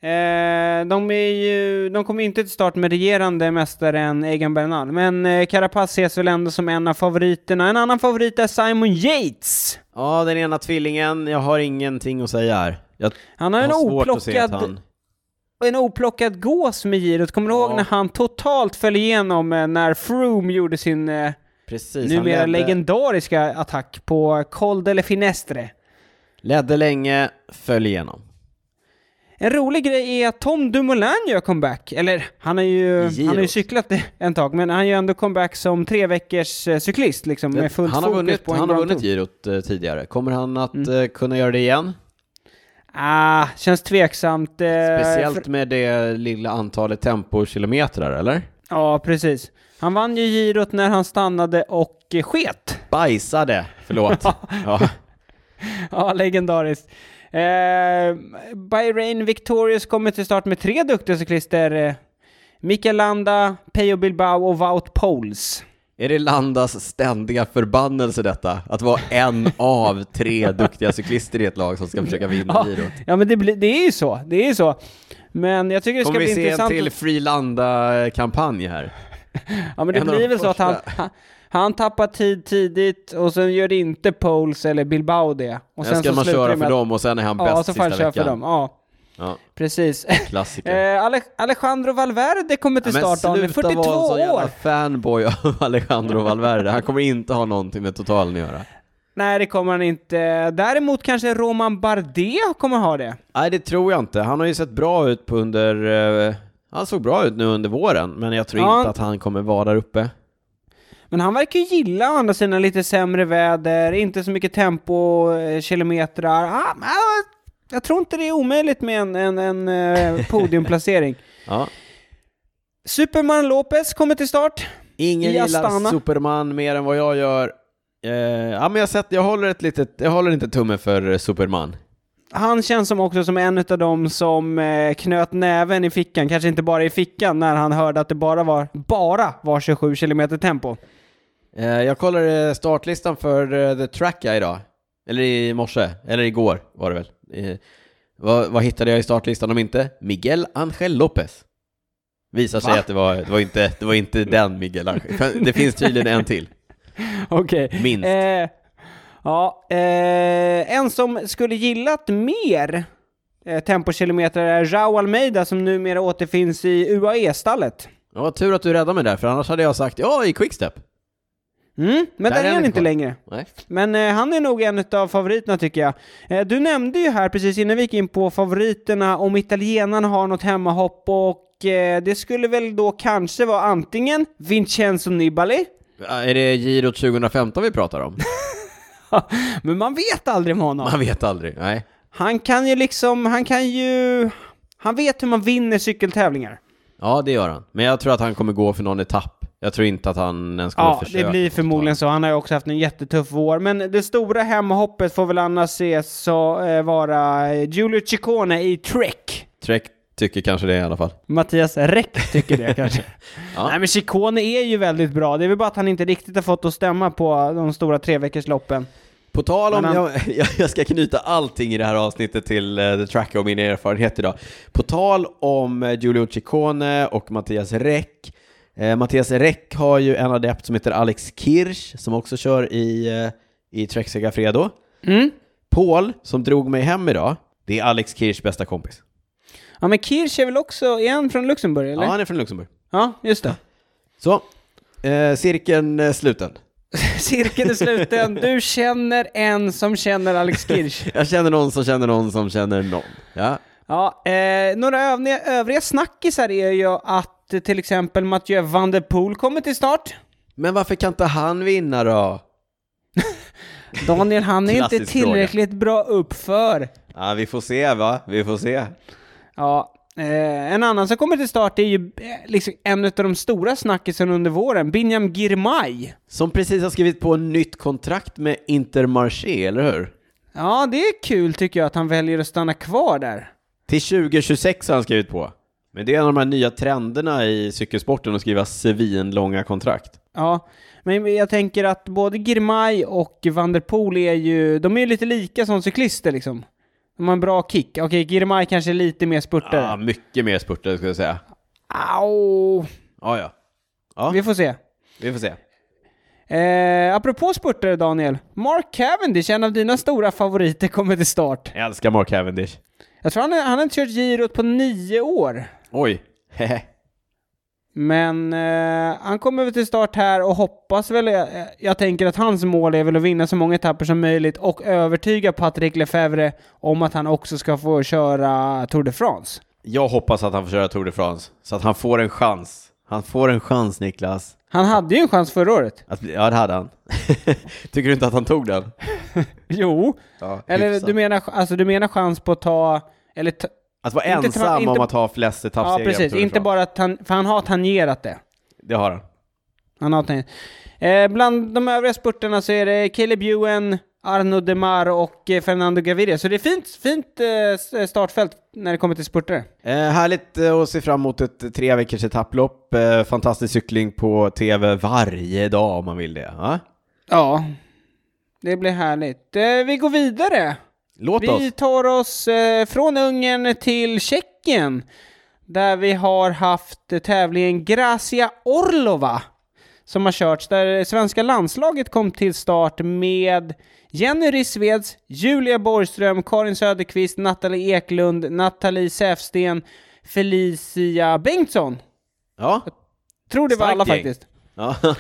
S2: Eh, de, är ju, de kommer inte till start med regerande mästaren Egan Bernal, men eh, Carapaz ses väl ändå som en av favoriterna. En annan favorit är Simon Yates.
S1: Ja, den ena tvillingen, jag har ingenting att säga här. Jag
S2: Han har
S1: har
S2: en oplockad,
S1: han...
S2: en oplockad gås med girot. Kommer du
S1: Ja.
S2: ihåg när han totalt föll igenom eh, när Froome gjorde sin eh,
S1: Precis,
S2: numera
S1: ledde,
S2: legendariska attack på Col de Finestre?
S1: Ledde länge, föll igenom.
S2: En rolig grej är att Tom Dumoulin gör comeback. Eller, han har ju, han har ju cyklat en tag, men han gör ändå comeback som tre veckors eh, cyklist liksom, med fullt
S1: han har
S2: fokus
S1: vunnit,
S2: på en
S1: han har vunnit girot eh, tidigare. Kommer han att
S2: Mm.
S1: eh, kunna göra det igen?
S2: Ah, känns tveksamt. eh,
S1: Speciellt
S2: för-
S1: med det lilla antalet tempokilometrar, eller?
S2: Ja, precis. Han vann ju girot när han stannade och sket.
S1: Bajsade, förlåt. ja.
S2: Ja, legendariskt. Eh, Bahrain Victorious kommer till start med tre duktiga cyklister. Eh, Mikael Landa, Peyo Bilbao och Wout Poels.
S1: Är det Landas ständiga förbannelse detta? Att vara en av tre duktiga cyklister i ett lag som ska försöka vinna
S2: Ja,
S1: girot?
S2: ja men det, blir- det är ju så. Det är ju så. Men jag tycker det ska
S1: Kommer
S2: bli
S1: vi se en
S2: intressant.
S1: till Free Landa-kampanj här?
S2: Ja men det
S1: en
S2: blir väl så att han, han, han tappar tid tidigt och sen gör inte Poles eller Bilbao det. Och
S1: Sen ska
S2: så
S1: man köra
S2: det med
S1: för dem och sen är han
S2: Ja,
S1: bäst
S2: han
S1: sista
S2: köra för
S1: veckan.
S2: dem. Ja,
S1: Ja,
S2: precis.
S1: klassiker.
S2: eh, Ale Alejandro Valverde kommer till
S1: Ja,
S2: start, Daniel. 42
S1: vara en sån jävla
S2: år!
S1: fanboy av Alejandro Valverde. Han kommer inte ha någonting med totalen att göra.
S2: Nej, det kommer han inte. Däremot kanske Roman Bardet kommer ha det.
S1: Nej, det tror jag inte. Han har ju sett bra ut på under... Eh, han såg bra ut nu under våren, men jag tror
S2: Ja.
S1: inte att han kommer vara där uppe.
S2: Men han verkar ju gilla å andra sidan lite sämre väder, inte så mycket tempo, eh, kilometrar. Ah, ah, jag tror inte det är omöjligt med en, en, en eh, podiumplacering.
S1: Ja.
S2: Superman Lopez kommer till start.
S1: Ingen
S2: I
S1: gillar
S2: Astana.
S1: Superman mer än vad jag gör. Eh, ja, men jag, sett, jag håller ett litet, jag håller inte tumme för Superman.
S2: Han känns som också som en av dem som eh, knöt näven i fickan, kanske inte bara i fickan, när han hörde att det bara var, bara var 27 km tempo.
S1: Eh, jag kollade startlistan för eh, The Track idag. Eller i morse, eller igår var det väl. Eh, vad, vad hittade jag i startlistan om inte? Miguel Angel Lopez. Visar sig
S2: Va?
S1: att det var, det var, inte, det var inte den Miguel Angel. Det finns tydligen en till.
S2: Okej.
S1: Minst.
S2: Eh, ja, eh, en som skulle gillat mer eh, tempokilometer är Jao Almeida som numera återfinns i UAE-stallet.
S1: Ja, tur att du räddade mig där, för annars hade jag sagt ja, i quickstep.
S2: Mm, men
S1: Där
S2: där
S1: är
S2: han inte
S1: kvar.
S2: längre.
S1: Nej.
S2: Men eh, han är nog en av favoriterna tycker jag. Eh, du nämnde ju här precis innan vi gick in på favoriterna om italienarna har något hemmahopp och eh, det skulle väl då kanske vara antingen Vincenzo Nibali,
S1: Är det Giro 2015 vi pratar om?
S2: men man vet aldrig med honom.
S1: Man vet aldrig. Nej.
S2: Han kan ju liksom, han kan ju... Han vet hur man vinner cykeltävlingar.
S1: Ja, det gör han. Men jag tror att han kommer gå för någon etapp. Jag tror inte att han ens kommer
S2: Ja,
S1: försöka.
S2: det blir förmodligen så. Han har ju också haft en jättetuff vår. Men det stora hemmahoppet får väl annars ses så, eh, vara eh, Giulio Ciccone i Trek.
S1: Trek tycker kanske det i alla fall.
S2: Mattias Räck tycker det kanske.
S1: Ja.
S2: Nej men Ciccone är ju väldigt bra. Det är väl bara att han inte riktigt har fått att stämma på de stora treveckorsloppen.
S1: På tal om,
S2: han-
S1: jag, jag- ska knyta allting i det här avsnittet till uh, The Tracker och min erfarenhet idag. På tal om uh, Giulio Ciccone och Mattias Räck. Eh, Mattias Räck har ju en adept som heter Alex Kirsch som också kör i, uh, i Trek Segafredo.
S2: Mm.
S1: Paul, som drog mig hem idag, det är Alex Kirschs bästa kompis.
S2: Ja men Kirch är väl också, är han från Luxemburg eller?
S1: Ja,
S2: Ja,
S1: han är från Luxemburg.
S2: just det.
S1: Så, eh, cirkeln eh, sluten.
S2: Cirkeln är sluten. Du känner en som känner Alex Kirch.
S1: Jag känner någon som känner någon som känner någon. Ja,
S2: Ja, eh, några övriga, övriga snackisar är ju att till exempel Mathieu van der Poel kommer till start.
S1: men varför kan inte han vinna då?
S2: Daniel, han är inte tillräckligt bra uppför.
S1: Ja, vi får se va? Vi får se.
S2: Ja, eh, en annan som kommer till start är ju eh, liksom en av de stora snackisen under våren, Binyam Girmay.
S1: Som precis har skrivit på ett nytt kontrakt med Intermarché, eller hur?
S2: Ja, det är kul tycker jag att han väljer att stanna kvar där.
S1: Till 2026 har han skrivit på. Men det är en av de här nya trenderna i cykelsporten att skriva svinlånga kontrakt.
S2: Ja, men jag tänker att både Girmay och van der Poel är ju, de är ju lite lika som cyklister liksom. De har en bra kick. Okej, Girmay kanske är lite mer spurtare.
S1: Ja, mycket mer spurtare skulle jag säga.
S2: Au!
S1: Ja, ja. Ja,
S2: Vi får se.
S1: vi får se.
S2: Eh, apropå spurtare Daniel, Mark Cavendish, en av dina stora favoriter, kommer till start.
S1: Jag älskar Mark Cavendish.
S2: Jag tror han, han har inte kört girot på nio år.
S1: Oj.
S2: Men eh, han kommer väl till start här och hoppas väl, jag, jag tänker att hans mål är väl att vinna så många etapper som möjligt och övertyga Patrick Lefebvre om att han också ska få köra Tour de France.
S1: Jag hoppas att han får köra Tour de France, så att han får en chans. Han får en chans, Niklas.
S2: Han hade ju en chans förra året.
S1: Att, ja, det hade han. Tycker du inte att han tog den?
S2: Jo.
S1: Ja,
S2: Eller
S1: hyfsat.
S2: du menar, alltså, du menar chans på att ta, eller ta,
S1: Att vara
S2: inte
S1: ensam
S2: inte-
S1: om att ha flest
S2: ja
S1: etappsegrar på
S2: precis, inte bara att han, för han har tangerat det.
S1: Det har han.
S2: Han har tangerat. Eh, bland de övriga spurterna så är det Caleb Ewan, Arno Demar och eh, Fernando Gaviria. Så det är fint, fint eh, startfält när det kommer till spurtare.
S1: Eh, härligt eh, att se fram emot ett tre veckors etapplopp. Eh, fantastisk cykling på tv varje dag om man vill det. Ja?
S2: Ja, det blir härligt. Eh, vi går vidare.
S1: Låt
S2: Vi
S1: oss.
S2: tar oss eh, från Ungern till Tjeckien. Där vi har haft tävlingen Gracia Orlova. Som har körts, där svenska landslaget kom till start med Jenny Rissveds, Julia Borgström, Karin Söderqvist, Nathalie Eklund, Nathalie Säfsten, Felicia Bengtsson.
S1: Ja.
S2: Tror det var
S1: Starkt
S2: alla
S1: gäng.
S2: faktiskt.
S1: ja.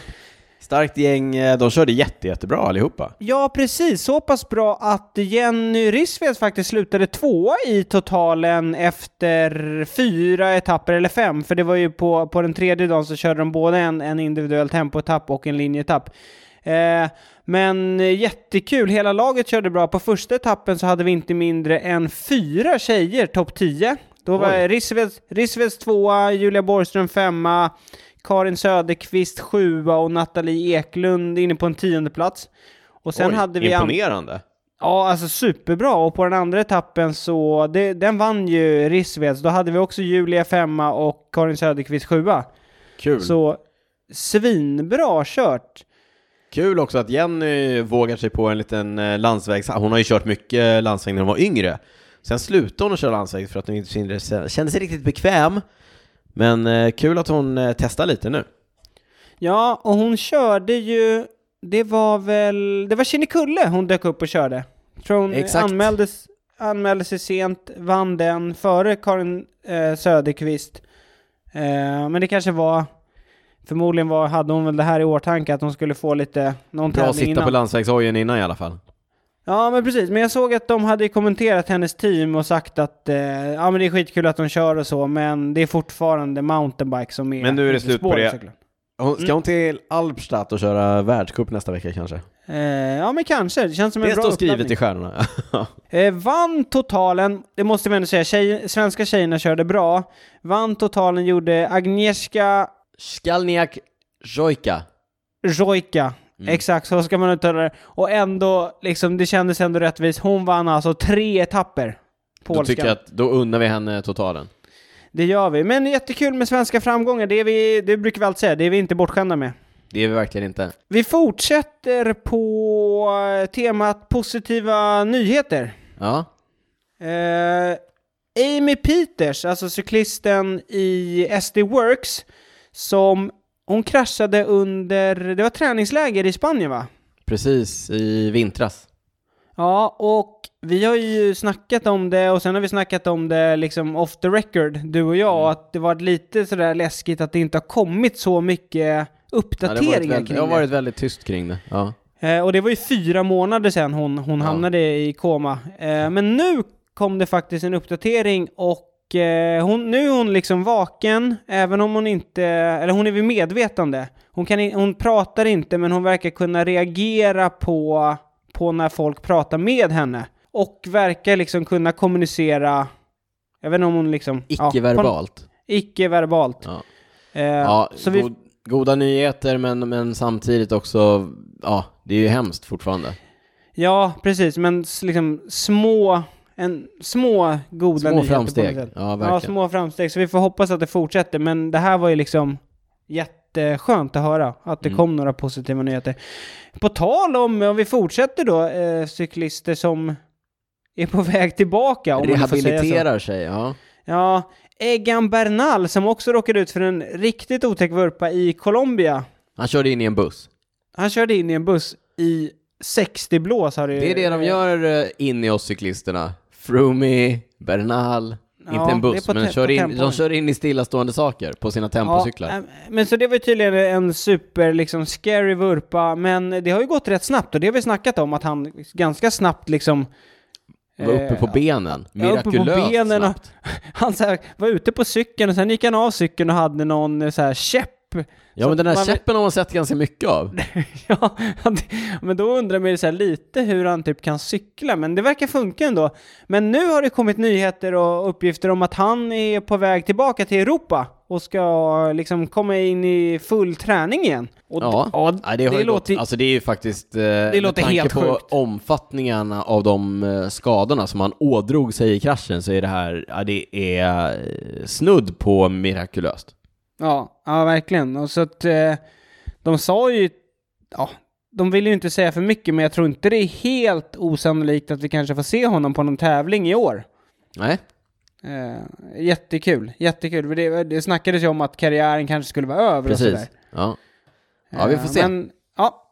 S1: Starkt gäng. eh, De körde jätte, jättebra allihopa.
S2: Ja, precis. Så pass bra att Jenny Rissveds faktiskt slutade tvåa i totalen efter fyra etapper, eller fem, för det var ju på, på den tredje dagen så körde de både en, en individuell tempoetapp och en linjeetapp. Eh, men jättekul, hela laget körde bra. På första etappen så hade vi inte mindre än fyra tjejer topp 10. Då var Rissveds tvåa, Julia Borgström femma, Karin Söderqvist sjua och Nathalie Eklund inne på en tionde plats. Och sen
S1: Oj,
S2: hade vi... an-
S1: Imponerande.
S2: Ja, alltså superbra. Och på den andra etappen så, det, den vann ju Rissveds. Då hade vi också Julia femma och Karin Söderqvist sjua.
S1: Kul.
S2: Så svinbra kört.
S1: Kul också att Jenny vågar sig på en liten eh, landsvägs... Hon har ju kört mycket landsväg när hon var yngre. Sen slutade hon att köra landsväg för att hon inte kände sig riktigt bekväm. Men eh, kul att hon eh, testar lite nu.
S2: Ja, och hon körde ju... Det var väl... Det var Kinnekulle hon dök upp och körde. Tror hon
S1: Exakt.
S2: anmäldes, anmälde sig sent, vann den före Karin eh, Söderqvist. Eh, men det kanske var... Förmodligen var, hade hon väl det här i åtanke att hon skulle få lite... Någon
S1: Bra
S2: tävling
S1: sitta
S2: innan.
S1: på landsvägshojen innan i alla fall.
S2: Ja, men precis. Men jag såg att de hade kommenterat hennes team och sagt att eh, ja, men det är skitkul att de kör och så, men det är fortfarande mountainbike som är
S1: Men nu är det slut på det.
S2: såklart.
S1: Hon, ska hon till Albstadt och köra världscup nästa vecka kanske?
S2: Eh, ja, men kanske. Det känns som en
S1: Det
S2: bra
S1: står skrivet i stjärnorna.
S2: Eh, vann totalen, det måste vi ändå säga, tjej, svenska tjejerna körde bra. Vann totalen gjorde Agnieszka
S1: Skalniak Jojka.
S2: Rojka.
S1: Mm.
S2: Exakt, så ska man uttala det. Och ändå, liksom, det kändes ändå rättvist. Hon vann alltså tre etapper.
S1: Då
S2: Polskan.
S1: tycker jag att då unnar vi henne totalen.
S2: Det gör vi. Men jättekul med svenska framgångar, det, är vi, det brukar vi alltid säga, det är vi inte bortskämda med.
S1: Det är vi verkligen inte.
S2: Vi fortsätter på temat positiva nyheter.
S1: Ja,
S2: Eh, Amy Peters, alltså cyklisten i SD Works, som hon kraschade under, det var träningsläger i Spanien va?
S1: precis i vintras.
S2: Ja, och vi har ju snackat om det och sen har vi snackat om det liksom off the record, du och jag, och att det var lite sådär läskigt att det inte har kommit så mycket
S1: Ja, det, har
S2: uppdateringar
S1: varit väldigt,
S2: kring
S1: det har
S2: det.
S1: varit väldigt tyst kring det. Ja.
S2: Eh, och det var ju fyra månader sedan hon, hon
S1: Ja.
S2: hamnade i koma. Eh, men nu kom det faktiskt en uppdatering och eh, hon, nu är hon liksom vaken, även om hon inte, eller hon är vid medvetande. Hon, kan, hon pratar inte, men hon verkar kunna reagera på, på när folk pratar med henne. Och verkar liksom kunna kommunicera, jag vet inte om hon liksom... ja, på-
S1: Icke-verbalt.
S2: Icke-verbalt.
S1: Ja.
S2: Eh,
S1: Ja,
S2: så vi,
S1: god, goda nyheter men, men samtidigt också, ja, det är ju hemskt fortfarande.
S2: Ja, precis, men liksom små, en, små goda
S1: Små
S2: nyheter på
S1: framsteg.
S2: något sätt.
S1: Ja,
S2: Ja, små framsteg, så vi får hoppas att det fortsätter, men det här var ju liksom jätteskönt att höra att det
S1: Mm.
S2: kom några positiva nyheter. På tal om, om vi fortsätter då, eh, cyklister som är på väg tillbaka, om man.
S1: Rehabiliterar sig, ja.
S2: Ja, Egan Bernal som också råkade ut för en riktigt otäck vurpa i Colombia.
S1: Han körde in i en buss.
S2: Han körde in i en buss i 60 blås har det
S1: Det är det de gör eh, in i oss cyklisterna. Froome, Bernal,
S2: Ja,
S1: inte en buss,
S2: på
S1: men kör
S2: på
S1: in, de kör in i stillastående saker på sina tempocyklar.
S2: Ja, äh, men så det var ju tydligen en super liksom scary vurpa, men det har ju gått rätt snabbt och det har vi snackat om att han ganska snabbt liksom
S1: var uppe på
S2: eh,
S1: benen.
S2: ja, uppe på
S1: Mirakulöst
S2: benen
S1: snabbt.
S2: Han så här, var ute på cykeln och sen gick han av cykeln och hade någon eh, så här käpp.
S1: Ja
S2: så
S1: men den här
S2: man-
S1: käppen har man sett ganska mycket av.
S2: ja, det- men då undrar man ju så lite hur han typ kan cykla, men det verkar funka ändå. Men nu har det kommit nyheter och uppgifter om att han är på väg tillbaka till Europa och ska liksom komma in i full träning igen. Och
S1: Ja,
S2: ja,
S1: det, ju
S2: låter
S1: gått, alltså det är ju faktiskt, eh, det
S2: låter helt
S1: på
S2: sjukt.
S1: omfattningarna av de eh, skadorna som han ådrog sig i kraschen så är det här, ja det är eh, snudd på mirakulöst.
S2: Ja, ja verkligen. Och så att eh, de sa ju, ja, de vill ju inte säga för mycket, men jag tror inte det är helt osannolikt att vi kanske får se honom på någon tävling i år.
S1: Nej,
S2: Eh, jättekul, jättekul. Det, det snackades ju om att karriären kanske skulle vara över och
S1: precis.
S2: sådär.
S1: Ja. ja, vi får
S2: Eh,
S1: se.
S2: Men, ja.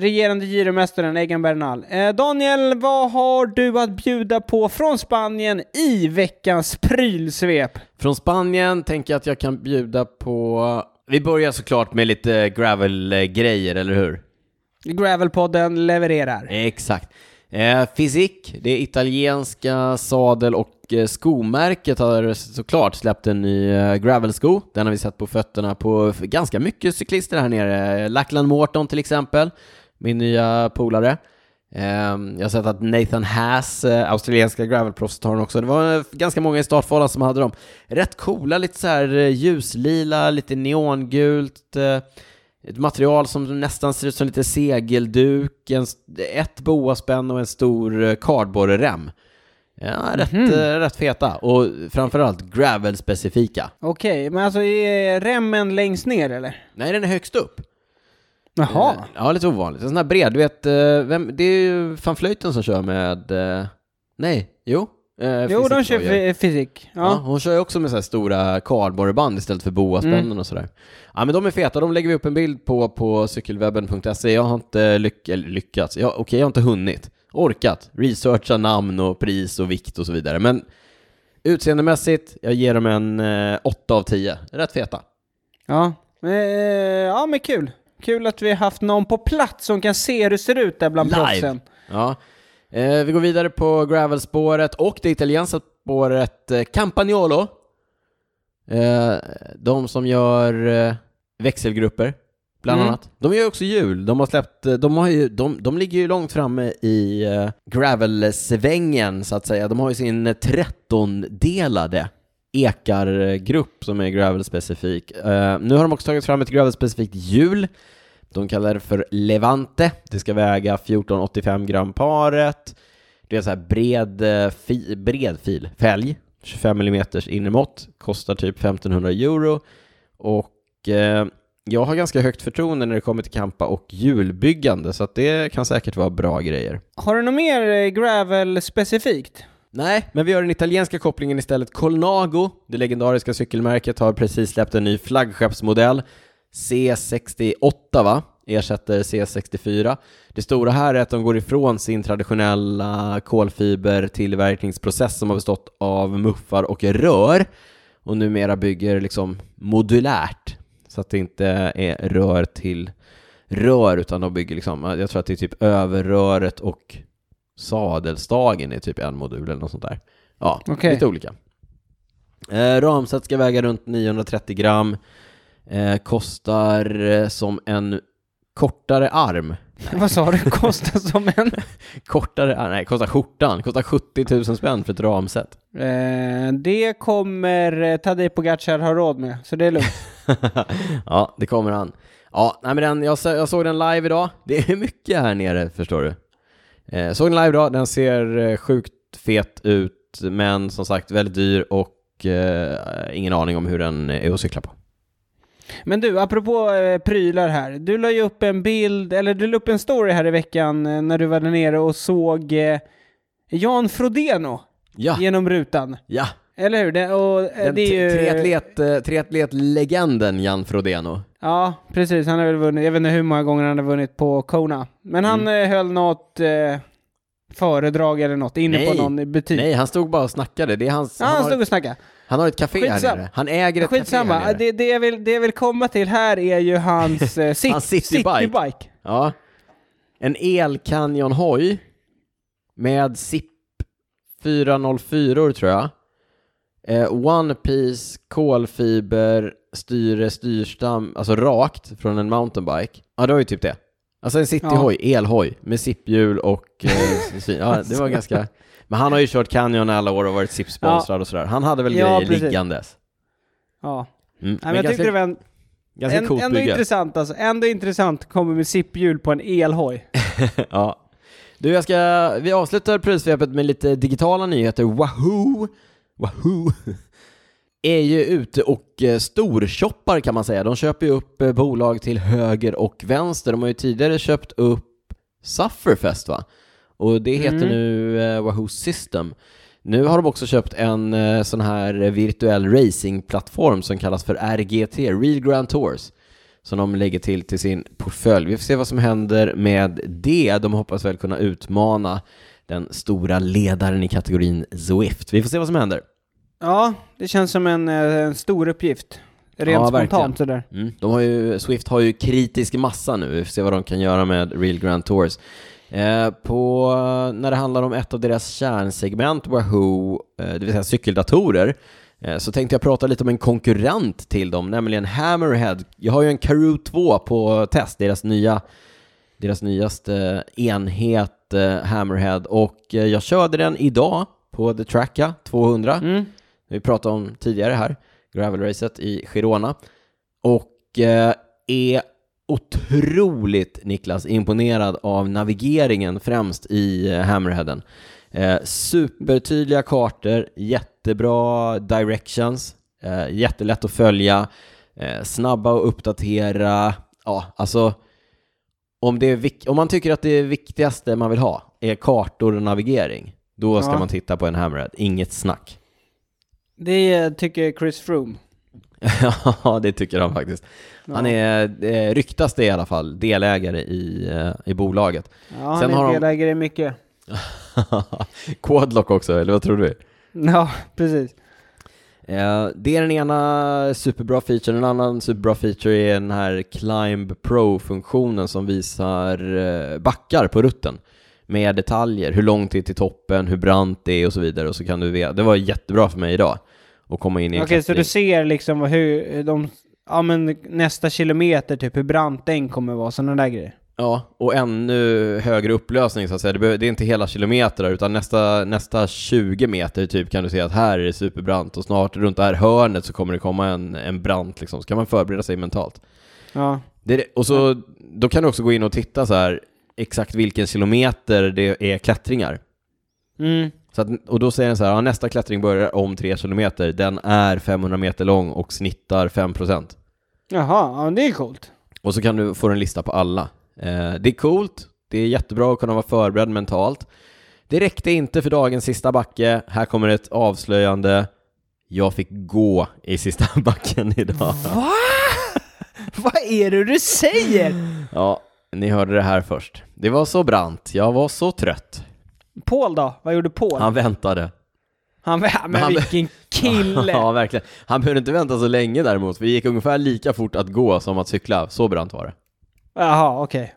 S2: Regerande giromästaren Egan Bernal. Eh, Daniel, vad har du att bjuda på från Spanien i veckans prylsvep?
S1: Från Spanien tänker jag att jag kan bjuda på, vi börjar såklart med lite gravel-grejer, eller hur?
S2: Gravelpodden levererar.
S1: Exakt. Eh, Fysik, det italienska sadel och eh, skomärket har såklart släppt en ny eh, gravelsko. Den har vi sett på fötterna på ganska mycket cyklister här nere. Lackland Morton till exempel, min nya polare. Eh, jag har sett att Nathan Haas, eh, australienska gravelproffset, har också. Det var eh, ganska många i startfållan som hade dem. Rätt coola, lite så här eh, ljuslila, lite neongult. Ett material som nästan ser ut som lite segelduk, en, ett boaspänn och en stor kardborrerem. Ja, rätt, eh, rätt feta och framförallt gravel-specifika.
S2: Okej, men alltså är remmen längst ner eller?
S1: Nej, den är högst upp.
S2: Jaha.
S1: Eh, Ja, lite ovanligt. En sån här bred, du vet, eh, vem, det är ju van Vleuten som kör med, eh, nej, jo.
S2: jo, de kör fysik.
S1: Ja.
S2: Ja.
S1: hon kör ju också med så här stora kardborreband istället för boaspännen
S2: Mm.
S1: och sådär. Ja, men de är feta, de lägger vi upp en bild på på cykelwebben.se. Jag har inte lyck lyckats, ja, okej, jag har inte hunnit, orkat, researcha namn och pris och vikt och så vidare. Men utseendemässigt, jag ger dem en eh, 8 av 10. Rätt feta.
S2: Ja. Men, ja, men kul. Kul att vi har haft någon på plats som kan se hur det ser ut där bland
S1: Live.
S2: proffsen.
S1: Ja. Eh, vi går vidare på gravelspåret och det italienska spåret eh, Campagnolo. Eh, de som gör eh, växelgrupper, bland
S2: Mm.
S1: annat. De gör också hjul. De har släppt, eh, de, har ju, de, de ligger ju långt framme i eh, gravelsvängen, så att säga. De har ju sin 13-delade ekargrupp som är gravelspecifik. Uh, nu har de också tagit fram ett gravelspecifikt hjul. De kallar det för Levante. Det ska väga 14,85 gram paret. Det är så här bred, eh, fi, bred fil, fälg, 25 mm innermått, kostar typ 1500 euro. Och eh, jag har ganska högt förtroende när det kommer till kampa och hjulbyggande, så att det kan säkert vara bra grejer.
S2: Har du något mer eh, gravel specifikt?
S1: Nej, men vi har den italienska kopplingen istället. Colnago, det legendariska cykelmärket, har precis släppt en ny flaggskeppsmodell. C68 va? Ersätter C64. Det stora här är att de går ifrån sin traditionella kolfibertillverkningsprocess som har bestått av muffar och rör och numera bygger liksom modulärt så att det inte är rör till rör utan de bygger liksom, jag tror att det är typ överröret och sadelstagen är typ en modul eller något sånt där. Ja,
S2: Okej.
S1: lite olika. Eh, ramset ska väga runt 930 gram. Eh, kostar eh, som en kortare arm.
S2: Vad sa du? Kostar som en...
S1: Kortare arm? Nej, kostar skjortan. Kostar 70 000 spänn för ett ramset.
S2: Eh, det kommer eh, Tadej Pogacar ha råd med, så det är lugnt.
S1: ja, det kommer han. Ja, nej men den, jag, jag såg den live idag. Det är mycket här nere, förstår du. Eh, såg den live idag, den ser eh, sjukt fet ut, men som sagt väldigt dyr och eh, ingen aning om hur den är att cykla på.
S2: Men du, apropå eh, prylar här. Du la ju upp en bild, eller du la upp en story här i veckan eh, när du var där nere och såg eh, Jan Frodeno
S1: Ja,
S2: genom rutan.
S1: ja.
S2: Eller hur? Det, och, eh,
S1: Den
S2: det är ju...
S1: triatlet, eh, triatletlegenden Jan Frodeno.
S2: Ja, precis. Han har väl vunnit, jag vet inte hur många gånger han har vunnit på Kona. Men han
S1: Mm.
S2: eh, höll något eh, föredrag eller något inne
S1: Nej.
S2: på någon butyg.
S1: Nej, han stod bara och snackade. Det är hans,
S2: Ja, han
S1: han,
S2: stod
S1: har,
S2: och snackade.
S1: han har ett café här
S2: Skitsamma.
S1: nere. Han äger ett café
S2: Skitsamma,
S1: här nere.
S2: det, det, jag vill, det jag vill komma till här är ju hans, eh, sit,
S1: Hans citybike.
S2: citybike.
S1: Ja. En el-canyon-hoj med SIP 404 tror jag. Eh, One Piece, kolfiber, styre, styrstam, alltså rakt från en mountainbike. Ja, det var ju typ det. Alltså en cityhoj, elhoj med SIP-hjul och... Eh, sy- ja, det var ganska... Men han har ju kört Canyon alla år och varit SIP-sponsrad och sådär. Han hade väl
S2: Ja,
S1: grejer
S2: precis.
S1: liggandes.
S2: Ja.
S1: Mm.
S2: Nej, men jag tyckte det var en,
S1: ganska
S2: en,
S1: coolt
S2: ändå
S1: bygge.
S2: intressant alltså. Ändå intressant komma med zip-hjul på en elhoj.
S1: ja. Du, jag ska, vi avslutar prylsvepet med lite digitala nyheter. Wahoo! Wahoo! är ju ute och eh, storshoppar kan man säga. De köper ju upp eh, bolag till höger och vänster. De har ju tidigare köpt upp Sufferfest va? Och det heter
S2: Mm.
S1: nu eh, Wahoo System. Nu har de också köpt en sån här virtuell racingplattform som kallas för RGT, Real Grand Tours som de lägger till till sin portfölj. Vi får se vad som händer med det. De hoppas väl kunna utmana den stora ledaren i kategorin Zwift. Vi får se vad som händer.
S2: Ja, det känns som en, eh, en stor uppgift. Rent
S1: Ja,
S2: spontant sådär.
S1: Mm. De har ju, Swift har ju kritisk massa nu, vi får se vad de kan göra med Real Grand Tours. Eh, på, när det handlar om ett av deras kärnsegment, Wahoo, eh, det vill säga cykeldatorer, eh, så tänkte jag prata lite om en konkurrent till dem, nämligen Hammerhead. Jag har ju en Karoo 2 på test, deras nya deras nyaste enhet eh, Hammerhead och eh, jag körde den idag på The Tracka 200
S2: Mm.
S1: vi pratade om tidigare här, gravelracet i Girona. Och eh, är otroligt, Niklas, imponerad av navigeringen främst i Hammerheaden. Eh, supertydliga kartor, jättebra directions, eh, jättelätt att följa, eh, snabba att uppdatera. Ja, alltså om, det är om man tycker att det viktigaste man vill ha är kartor och navigering, då ska
S2: Ja.
S1: man titta på en Hammerhead, inget snack.
S2: Det tycker Chris Froome.
S1: Ja, det tycker han faktiskt. Han är, eh, ryktas det i alla fall, delägare i, eh, i bolaget.
S2: Ja, han
S1: Sen har
S2: är
S1: de-
S2: delägare i mycket.
S1: Quadlock också, eller vad tror du?
S2: Ja, precis.
S1: Eh, det är den ena superbra featuren, en annan superbra feature är den här Climb Pro-funktionen som visar eh, backar på rutten med detaljer, hur långt det är till toppen, hur brant det är och så vidare. Och så kan du veta, det var jättebra för mig idag att komma in i en
S2: Okej, så du ser liksom hur de, ja men nästa kilometer typ, hur brant den kommer vara, sådana där grejer.
S1: Ja, och ännu högre upplösning så att säga. Det, är inte hela kilometer utan nästa, nästa 20 meter typ kan du se att här är det superbrant och snart runt det här hörnet så kommer det komma en, en brant liksom. Så kan man förbereda sig mentalt.
S2: Ja.
S1: Det- och så, då kan du också gå in och titta så här exakt vilken kilometer det är klättringar.
S2: Mm.
S1: Så att, och då säger den så här, ja, nästa klättring börjar om 3 kilometer, den är 500 meter lång och snittar 5%.
S2: Jaha, ja det är coolt.
S1: Och så kan du få en lista på alla. Eh, det är coolt, det är jättebra att kunna vara förberedd mentalt. Det räckte inte för dagens sista backe. Här kommer ett avslöjande. Jag fick gå i sista backen idag.
S2: Va? Vad är det du säger?
S1: Ja, ni hörde det här först. Det var så brant, jag var så trött.
S2: Paul då? Vad gjorde Paul?
S1: Han väntade.
S2: Han, men
S1: han-
S2: vilken kille!
S1: Ja, verkligen. Han behövde inte vänta så länge däremot, för det gick ungefär lika fort att gå som att cykla. Så brant var det.
S2: Jaha, okej.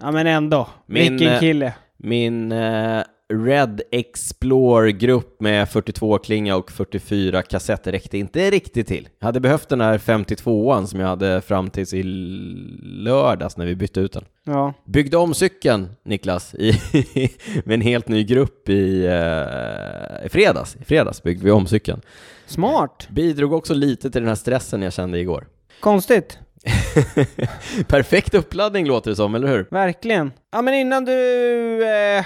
S2: Ja men ändå.
S1: Min,
S2: vilken
S1: eh,
S2: kille.
S1: Min eh, Red Explore-grupp med 42-klinga och 44 kassetter räckte inte riktigt till. Jag hade behövt den här 52an som jag hade fram tills i lördags när vi bytte ut den.
S2: Ja.
S1: Byggde om cykeln, Niklas, i, med en helt ny grupp i, eh, i fredags. I fredags byggde vi om cykeln.
S2: Smart.
S1: Bidrog också lite till den här stressen jag kände igår.
S2: Konstigt.
S1: Perfekt uppladdning låter det som, eller hur?
S2: Verkligen. Ja men innan du... Eh,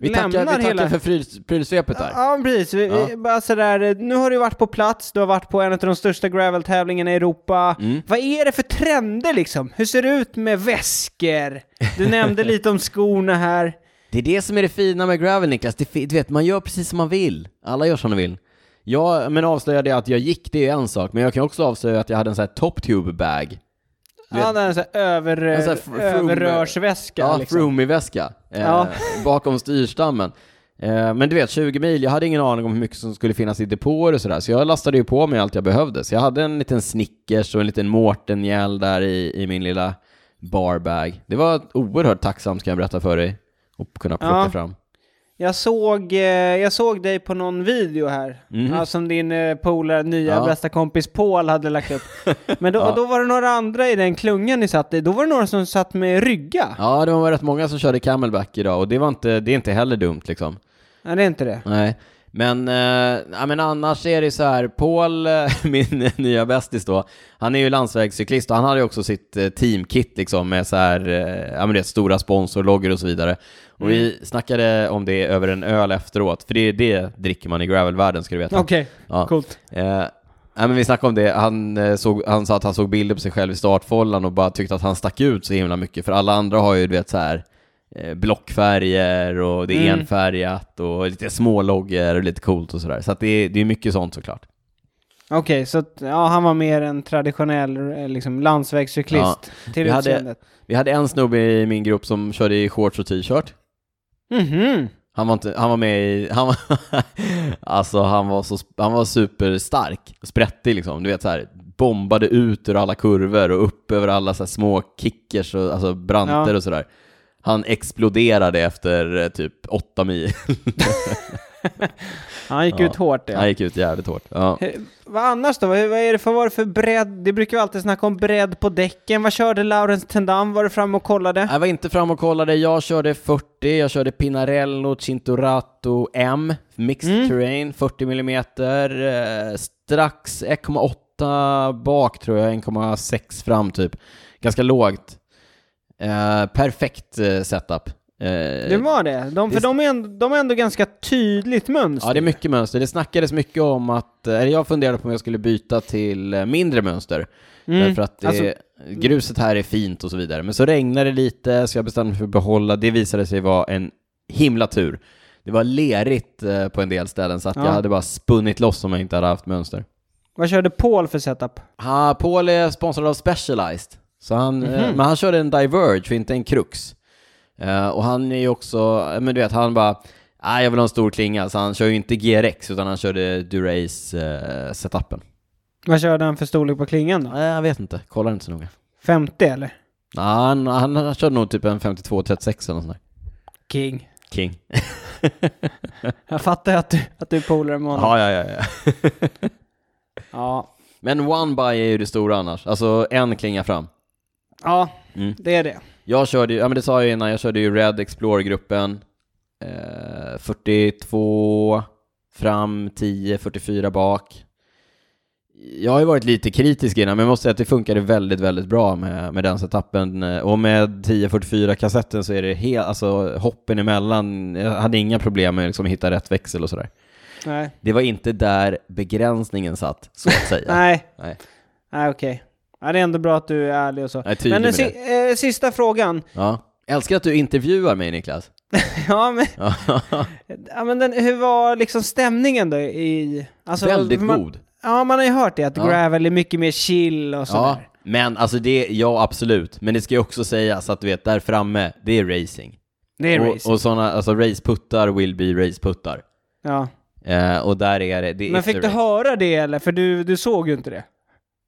S1: Vi tackar, vi tackar
S2: hela-
S1: för pryl- prylsvepet där.
S2: Ja, precis. Vi,
S1: Ja.
S2: vi- bara sådär, eh, nu har du varit på plats, du har varit på en av de största gravel-tävlingarna i Europa.
S1: Mm.
S2: Vad är det för trender liksom? Hur ser det ut med väskor? Du nämnde lite om skorna här.
S1: Det är det som är det fina med gravel Niklas, det, du vet, man gör precis som man vill. Alla gör som de vill. Jag, men avslöjade jag att jag gick, det är en sak, men jag kan också avslöja att jag hade en sån här top tube bag.
S2: Ja, det är en sån här över,
S1: En sån här fr-
S2: överrörsväska
S1: Ja,
S2: liksom.
S1: Froomie-väska. Eh,
S2: Ja.
S1: Bakom styrstammen. Eh, men du vet, 20 mil, jag hade ingen aning om hur mycket som skulle finnas i depåer och sådär, så jag lastade ju på mig allt jag behövde. Så jag hade en liten Snickers och en liten Mårten-gäll där i, i min lilla barbag. Det var oerhört tacksamt kan jag berätta för dig, att kunna plocka
S2: Ja.
S1: fram.
S2: Jag såg, eh, jag såg dig på någon video här,
S1: Mhm.
S2: ja, som din eh, polare, nya
S1: Ja.
S2: bästa kompis Paul hade lagt upp. Men då,
S1: Ja.
S2: då var det några andra i den klungan ni satt i, då var det några som satt med rygga.
S1: Ja, det var rätt många som körde camelback idag och det var inte, det är inte heller dumt liksom.
S2: Nej, det är inte det.
S1: Nej, men, eh, ja, men annars är det så här, Paul, eh, min nya bästis då, han är ju landsvägscyklist och han hade ju också sitt eh, teamkit liksom med så här, eh, ja men det är stora sponsorloggor och så vidare. Och vi snackade om det över en öl efteråt, för det, det dricker man i gravelvärlden ska du veta.
S2: Okej,
S1: Ja.
S2: coolt.
S1: Eh, nej, men vi snackade om det, han, såg, han sa att han såg bilder på sig själv i startfållan och bara tyckte att han stack ut så himla mycket, för alla andra har ju du vet så här blockfärger och det är
S2: Mm.
S1: enfärgat och lite småloggor och lite coolt och sådär. Så att det, är- det är mycket sånt såklart.
S2: Okej, så att, ja, han var mer en traditionell eh, liksom, landsvägscyklist till
S1: Vi hade-. Vi hade en snubbe i min grupp som körde i shorts och t-shirt.
S2: Mhm.
S1: Han var, inte, han var med i, han var, alltså han var, så, han var superstark, sprättig liksom, du vet så här, bombade ut ur alla kurvor och upp över alla så små kickers och alltså branter
S2: Ja.
S1: och sådär. Han exploderade efter eh, typ åtta mil.
S2: Han gick
S1: Ja.
S2: ut hårt ja.
S1: Han gick ut jävligt hårt. Ja.
S2: Vad annars då? Vad är det för, vad var det för bredd? Det brukar vi alltid snacka om bredd på däcken. Vad körde Laurens Tendam? Var du framme och kollade?
S1: Jag var inte fram och kollade, jag körde 40, jag körde Pinarello Cinturato M, Mixed
S2: Mm.
S1: Terrain, 40 mm, eh, strax 1,8 bak tror jag, 1,6 fram typ. Ganska lågt. Eh, perfekt eh, setup.
S2: Det var det. De, för
S1: Det-
S2: de är, ändå, de är ändå ganska tydligt mönster.
S1: Ja, det är mycket mönster. Det snackades mycket om att, eller jag funderade på om jag skulle byta till eh, mindre mönster.
S2: Mm.
S1: Därför att det,
S2: Alltså-
S1: gruset här är fint och så vidare. Men så regnade det lite, så jag bestämde mig för att behålla. Det visade sig vara en himla tur. Det var lerigt eh, på en del ställen, så att
S2: Ja.
S1: jag hade bara spunnit loss om jag inte hade haft mönster.
S2: Vad körde Paul för setup?
S1: Ha, Paul är sponsrad av Specialized, så han, eh,
S2: Mhm.
S1: men han körde en Diverge, inte en Crux. Eh, och han är ju också, eh, men du vet, han bara, nej jag vill ha en stor klinga, så han kör ju inte GRX, utan han körde Durace-setupen.
S2: Vad körde han för storlek på klingan då?
S1: Jag vet inte, kollar inte så noga.
S2: 50 eller?
S1: Nej, han, han, han körde nog typ en 52-36 eller nåt sånt där.
S2: King.
S1: King.
S2: Jag fattar att du, att du är polare med honom.
S1: ja, ja, ja, ja.
S2: Ja.
S1: Men one by är ju det stora annars, alltså en klinga fram.
S2: Ja,
S1: Mm.
S2: det är det.
S1: Jag körde ja men det sa jag innan, jag körde ju Red Explorer-gruppen, eh, 42 fram, 10, 44 bak. Jag har ju varit lite kritisk innan, men jag måste säga att det funkade väldigt, väldigt bra med, med den setupen. Eh, Och med 1044-kassetten så är det helt, alltså hoppen emellan, jag hade inga problem med liksom att hitta rätt växel och sådär.
S2: Nej.
S1: Det var inte där begränsningen satt, så att säga.
S2: Nej.
S1: Nej.
S2: Nej, okej. Ja, det är ändå bra att du är ärlig och så.
S1: Jag är tydlig
S2: Men
S1: med
S2: den si- eh, sista frågan.
S1: Ja. Älskar att du intervjuar mig, Niklas.
S2: ja, men,
S1: Ja.
S2: ja, men den, hur var liksom stämningen då i... Alltså,
S1: Väldigt
S2: man,
S1: god.
S2: Ja, man har ju hört det, att
S1: Ja.
S2: gravel är mycket mer chill och
S1: Ja,
S2: sådär.
S1: men alltså det, ja absolut. Men det ska ju också sägas att du vet, där framme, det är racing.
S2: Det är
S1: och,
S2: racing.
S1: och sådana, alltså raceputtar will be raceputtar.
S2: ja.
S1: Eh, och där är det, det
S2: Men fick du
S1: race.
S2: höra det eller? För du, du såg ju inte det.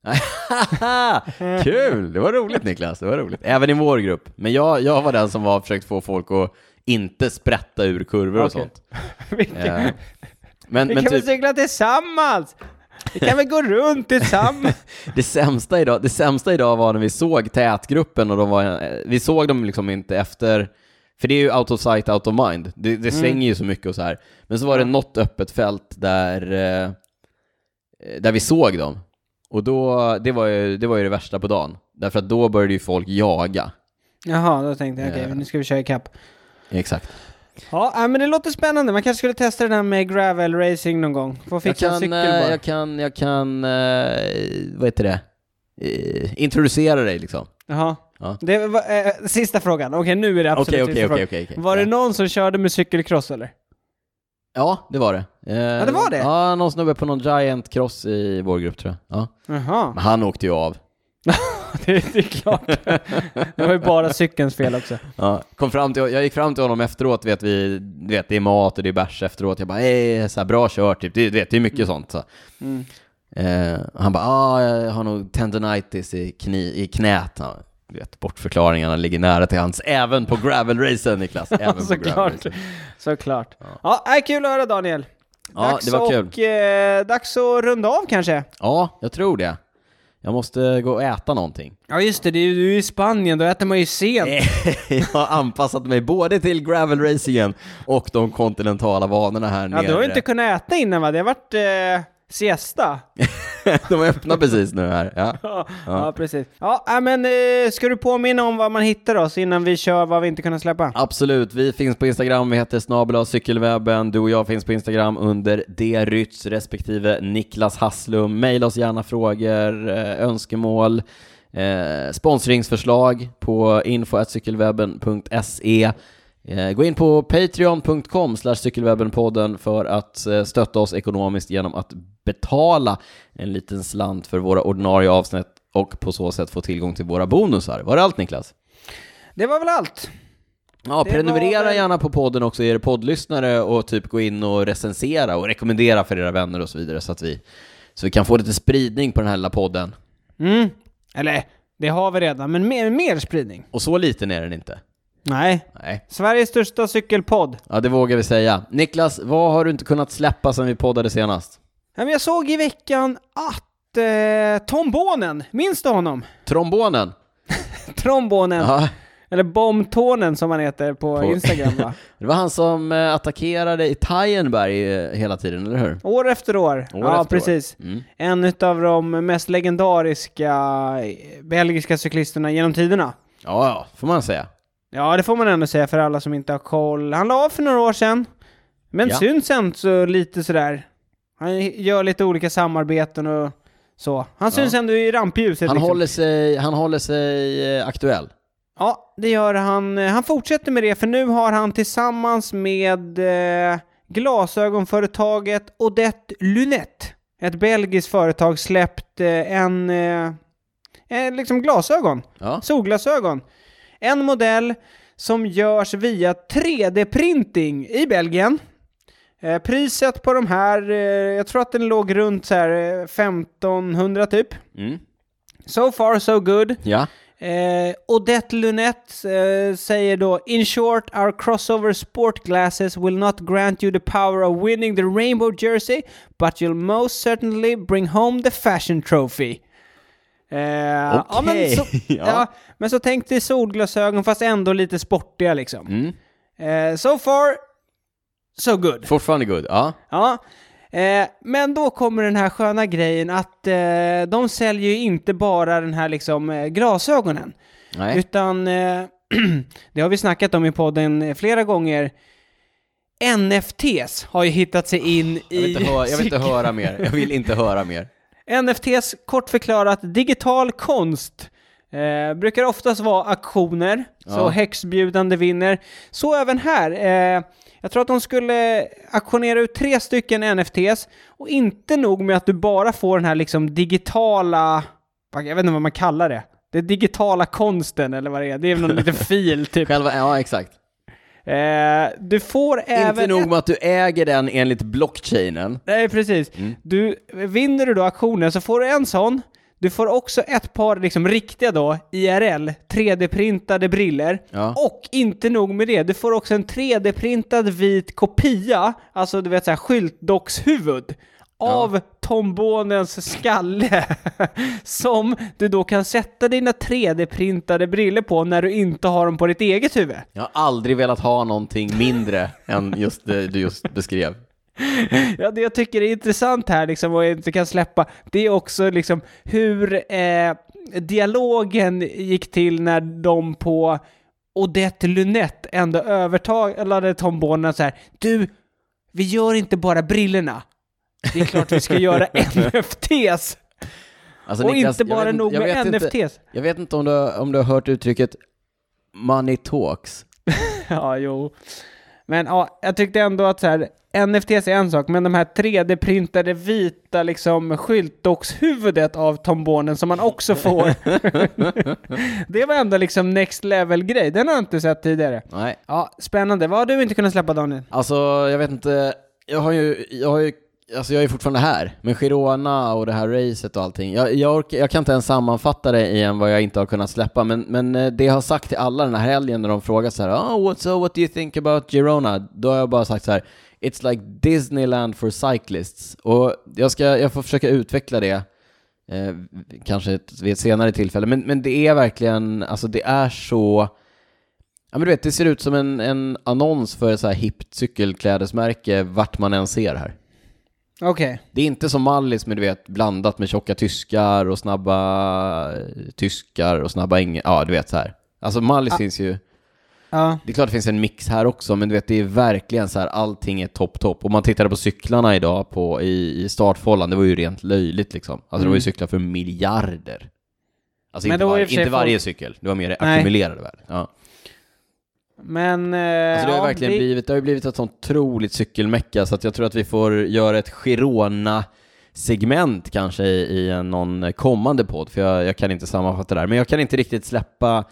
S1: Kul! Det var roligt Niklas, det var roligt. Även i vår grupp. Men jag, jag var den som var försökt få folk att inte sprätta ur kurvor och
S2: Okej.
S1: sånt. Eh, men,
S2: vi
S1: men
S2: kan väl
S1: typ,
S2: cykla tillsammans! Vi kan väl gå runt tillsammans?
S1: det sämsta, idag, det sämsta idag var när vi såg tätgruppen och de var, eh, vi såg dem liksom inte efter, för det är ju out of sight, out of mind. Det, det svänger ju så mycket och så här. Men så var det något öppet fält där, eh, där vi såg dem. Och då, det var, ju, det var ju det värsta på dagen. Därför att då började ju folk jaga.
S2: Jaha, då tänkte jag okej,
S1: Eh.
S2: nu ska vi köra ikapp.
S1: Exakt.
S2: Ja, äh, men det låter spännande. Man kanske skulle testa det där med gravel racing någon gång. Få fixa en
S1: kan,
S2: cykel
S1: eh,
S2: bara.
S1: jag kan, jag kan, eh, vad heter det? Introducera dig liksom.
S2: Jaha.
S1: Ja.
S2: Det var, eh, sista frågan. Okej, nu är det absolut
S1: Okej, okej,
S2: sista
S1: okej,
S2: frågan. Var det någon som körde med cykelcross eller?
S1: Ja, det var det. Eh, ja,
S2: det var det?
S1: Ja, någon snubbe på någon Giant Cross i vår grupp tror jag. Ja.
S2: Jaha,
S1: Men han åkte ju av.
S2: det, det är klart. det var ju bara cykelns fel också.
S1: Ja. Kom fram till, jag gick fram till honom efteråt, vet vi, du vet, det är mat och det är bärs efteråt. Jag bara, hej, så här, bra kört, typ. Det, vet, det är mycket sånt. Så.
S2: Mm.
S1: Eh, han bara, ah, jag har nog tendonitis i, kni, i knät. Ja, du vet, bortförklaringarna ligger nära till hans, även på gravelracen Niklas. Även på
S2: Såklart.
S1: gravelracen.
S2: Såklart. Ja, äh, kul att höra Daniel.
S1: Ja,
S2: dags
S1: det var kul.
S2: och, eh, dags att runda av kanske.
S1: Ja, jag tror det. Jag måste gå och äta någonting.
S2: Ja just det, det är ju, du i Spanien, då äter man ju sent.
S1: jag har anpassat mig både till gravelracingen och de kontinentala vanorna här
S2: Ja,
S1: nere.
S2: du har ju inte kunnat äta innan va? Det har varit eh, siesta.
S1: de är öppna precis nu här. Ja.
S2: Ja, ja precis. Ja, äh, men eh, ska du påminna om var man hittar oss innan vi kör vad vi inte kunnat släppa?
S1: Absolut, vi finns på Instagram, vi heter snabel cykelwebben, du och jag finns på Instagram under drytz respektive Niklas Hasslum. Maila oss gärna frågor, eh, önskemål, eh, sponsringsförslag på info.cykelwebben.se. Eh, gå in på patreon.com cykelwebbenpodden för att eh, stötta oss ekonomiskt genom att betala en liten slant för våra ordinarie avsnitt och på så sätt få tillgång till våra bonusar. Var det allt Niklas?
S2: Det var väl allt?
S1: Ja,
S2: Det
S1: prenumerera
S2: väl-
S1: gärna på podden också, er poddlyssnare och typ gå in och recensera och rekommendera för era vänner och så vidare så att vi, så vi kan få lite spridning på den här lilla podden.
S2: Mm. Eller, det har vi redan, men mer, mer spridning.
S1: Och så liten är den inte.
S2: Nej.
S1: Nej.
S2: Sveriges största cykelpodd.
S1: Ja, det vågar vi säga. Niklas, vad har du inte kunnat släppa sen vi poddade senast?
S2: Ja, men jag såg i veckan att eh, Tom Bonen, minns du honom?
S1: Trombonen?
S2: Trombonen,
S1: Ja,
S2: eller Bombtånen som han heter på,
S1: På-
S2: Instagram va?
S1: det var han som eh, attackerade i Tajenberg eh, hela tiden, eller hur?
S2: År efter år.
S1: År
S2: ja,
S1: efter år.
S2: precis.
S1: Mm.
S2: En av de mest legendariska belgiska cyklisterna genom tiderna.
S1: Ja, ja, får man säga.
S2: Ja, det får man ändå säga för alla som inte har koll. Han la av för några år sedan, men
S1: Ja.
S2: syns ändå så lite sådär. Han gör lite olika samarbeten och så. Han syns ändå i rampljuset.
S1: Han,
S2: liksom.
S1: håller sig, han håller sig eh, aktuell.
S2: Ja, det gör han. Han fortsätter med det, för nu har han tillsammans med eh, glasögonföretaget Odette Lunette, ett belgiskt företag, släppt eh, en, eh, eh, liksom glasögon.
S1: Ja.
S2: Solglasögon. En modell som görs via 3D-printing i Belgien. Eh, priset på de här, eh, jag tror att den låg runt så här eh, 1500 typ.
S1: Mm.
S2: So far so good.
S1: Ja.
S2: Eh, Odette Lunette eh, säger då In short, our crossover sport glasses will not grant you the power of winning the rainbow jersey, but you'll most certainly bring home the fashion trophy. Eh, ja, men så,
S1: Ja.
S2: ja. men så tänk dig solglasögon fast ändå lite sportiga liksom.
S1: Mm.
S2: Eh, so far, so good.
S1: Fortfarande good. Ja.
S2: Ja, eh, men då kommer den här sköna grejen att eh, de säljer ju inte bara den här liksom eh, glasögonen.
S1: Nej.
S2: Utan, eh, det har vi snackat om i podden eh, flera gånger, NFTs har ju hittat sig in
S1: Jag
S2: i...
S1: höra, jag vill inte höra mer. Jag vill inte höra mer.
S2: NFTs, kort förklarat, digital konst. Eh, brukar oftast vara auktioner, så
S1: Ja.
S2: häxbjudande vinner. Så även här. Eh, jag tror att de skulle auktionera ut tre stycken NFTs, och inte nog med att du bara får den här liksom digitala, jag vet inte vad man kallar det. Det digitala konsten eller vad det är. Det är någon liten fil typ.
S1: Själva, ja exakt.
S2: Eh, du får även...
S1: Inte nog med att du äger den enligt blockchainen.
S2: Nej, precis.
S1: Mm.
S2: Du, vinner du då auktionen så får du en sån. Du får också ett par liksom riktiga då, IRL, 3D-printade briller.
S1: Ja.
S2: Och inte nog med det, du får också en 3D-printad vit kopia, alltså du vet såhär skyltdockshuvud, av Tom Bonens skalle. som du då kan sätta dina 3D-printade briller på när du inte har dem på ditt eget huvud.
S1: Jag har aldrig velat ha någonting mindre än just det du just beskrev.
S2: Ja, det jag tycker är intressant här liksom och inte kan släppa, det är också liksom hur eh, dialogen gick till när de på Odette Lunette ändå övertalade Tom så här. Du, vi gör inte bara brillorna. Det är klart vi ska göra NFTs.
S1: Alltså,
S2: och
S1: Niklas,
S2: inte bara
S1: vet
S2: nog med
S1: vet inte-
S2: NFTs.
S1: Jag vet inte om du, om du har hört uttrycket money talks.
S2: Ja, jo. Men ja, jag tyckte ändå att så här, NFTs är en sak, men de här 3D-printade vita liksom skyltdockshuvudet av Tom Bonen som man också får. det var ändå liksom next level-grej, den har jag inte sett tidigare.
S1: Nej.
S2: Ja, spännande. Vad har du inte kunnat släppa Daniel?
S1: Alltså, jag vet inte. Jag har ju, jag har ju, alltså jag är fortfarande här. Men Girona och det här racet och allting. Jag, jag, orkar, jag kan inte ens sammanfatta det igen vad jag inte har kunnat släppa. Men, men eh, det jag har sagt till alla den här helgen när de frågar så här, ah, oh, what, so what do you think about Girona? Då har jag bara sagt så här, it's like Disneyland for cyclists. Och jag, ska, jag får försöka utveckla det. Eh, kanske vid ett senare tillfälle. Men, men det är verkligen, alltså det är så... Ja men du vet, det ser ut som en, en annons för ett så här hippt cykelklädesmärke vart man än ser här.
S2: Okej.
S1: Det är inte som Mallis med du vet blandat med tjocka tyskar och snabba eh, tyskar och snabba eng... Ja, du vet så här. Alltså Mallis
S2: Ah.
S1: finns ju...
S2: Ja.
S1: Det är klart det finns en mix här också, men du vet det är verkligen så här, allting är topp, topp. Om man tittade på cyklarna idag på, i, i startfållan, det var ju rent löjligt liksom. Alltså det var ju
S2: Mm.
S1: cyklar för miljarder. Alltså
S2: Men
S1: inte, var,
S2: och
S1: inte
S2: folk-
S1: varje cykel, det var mer
S2: Nej.
S1: ackumulerade värden. Ja.
S2: Men... Eh,
S1: Alltså det har
S2: ja,
S1: verkligen
S2: det-
S1: blivit, det har ju blivit ett sånt otroligt cykelmecka så att jag tror att vi får göra ett Girona-segment kanske i, i någon kommande podd, för jag, jag kan inte sammanfatta det här. Men jag kan inte riktigt släppa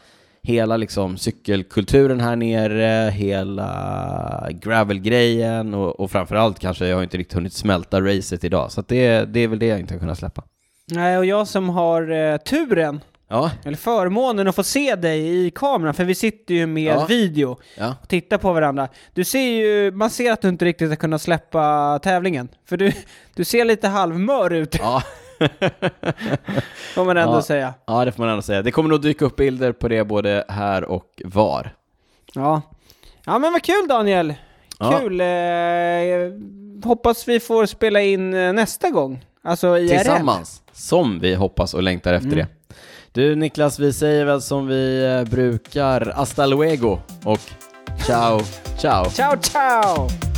S1: hela liksom cykelkulturen här nere, hela gravelgrejen och, och framförallt kanske jag har inte riktigt hunnit smälta racet idag. Så det, det är väl det jag inte har kunnat släppa.
S2: Nej, och jag som har eh, turen,
S1: Ja,
S2: eller förmånen att få se dig i kameran, för vi sitter ju med
S1: Ja.
S2: video.
S1: ja.
S2: och tittar på varandra. Du ser ju, man ser att du inte riktigt har kunnat släppa tävlingen. För du, du ser lite halvmör ut,
S1: Ja.
S2: får man ändå
S1: Ja.
S2: säga.
S1: ja, det får man ändå säga. Det kommer nog dyka upp bilder på det både här och var.
S2: Ja. Ja men vad kul Daniel! Kul! Eh, hoppas vi får spela in eh, nästa gång. Alltså IRL.
S1: Tillsammans, som vi hoppas och längtar efter
S2: Mm.
S1: det. Du Niklas, vi säger väl som vi eh, brukar, hasta luego och ciao, ciao.
S2: Ciao, ciao!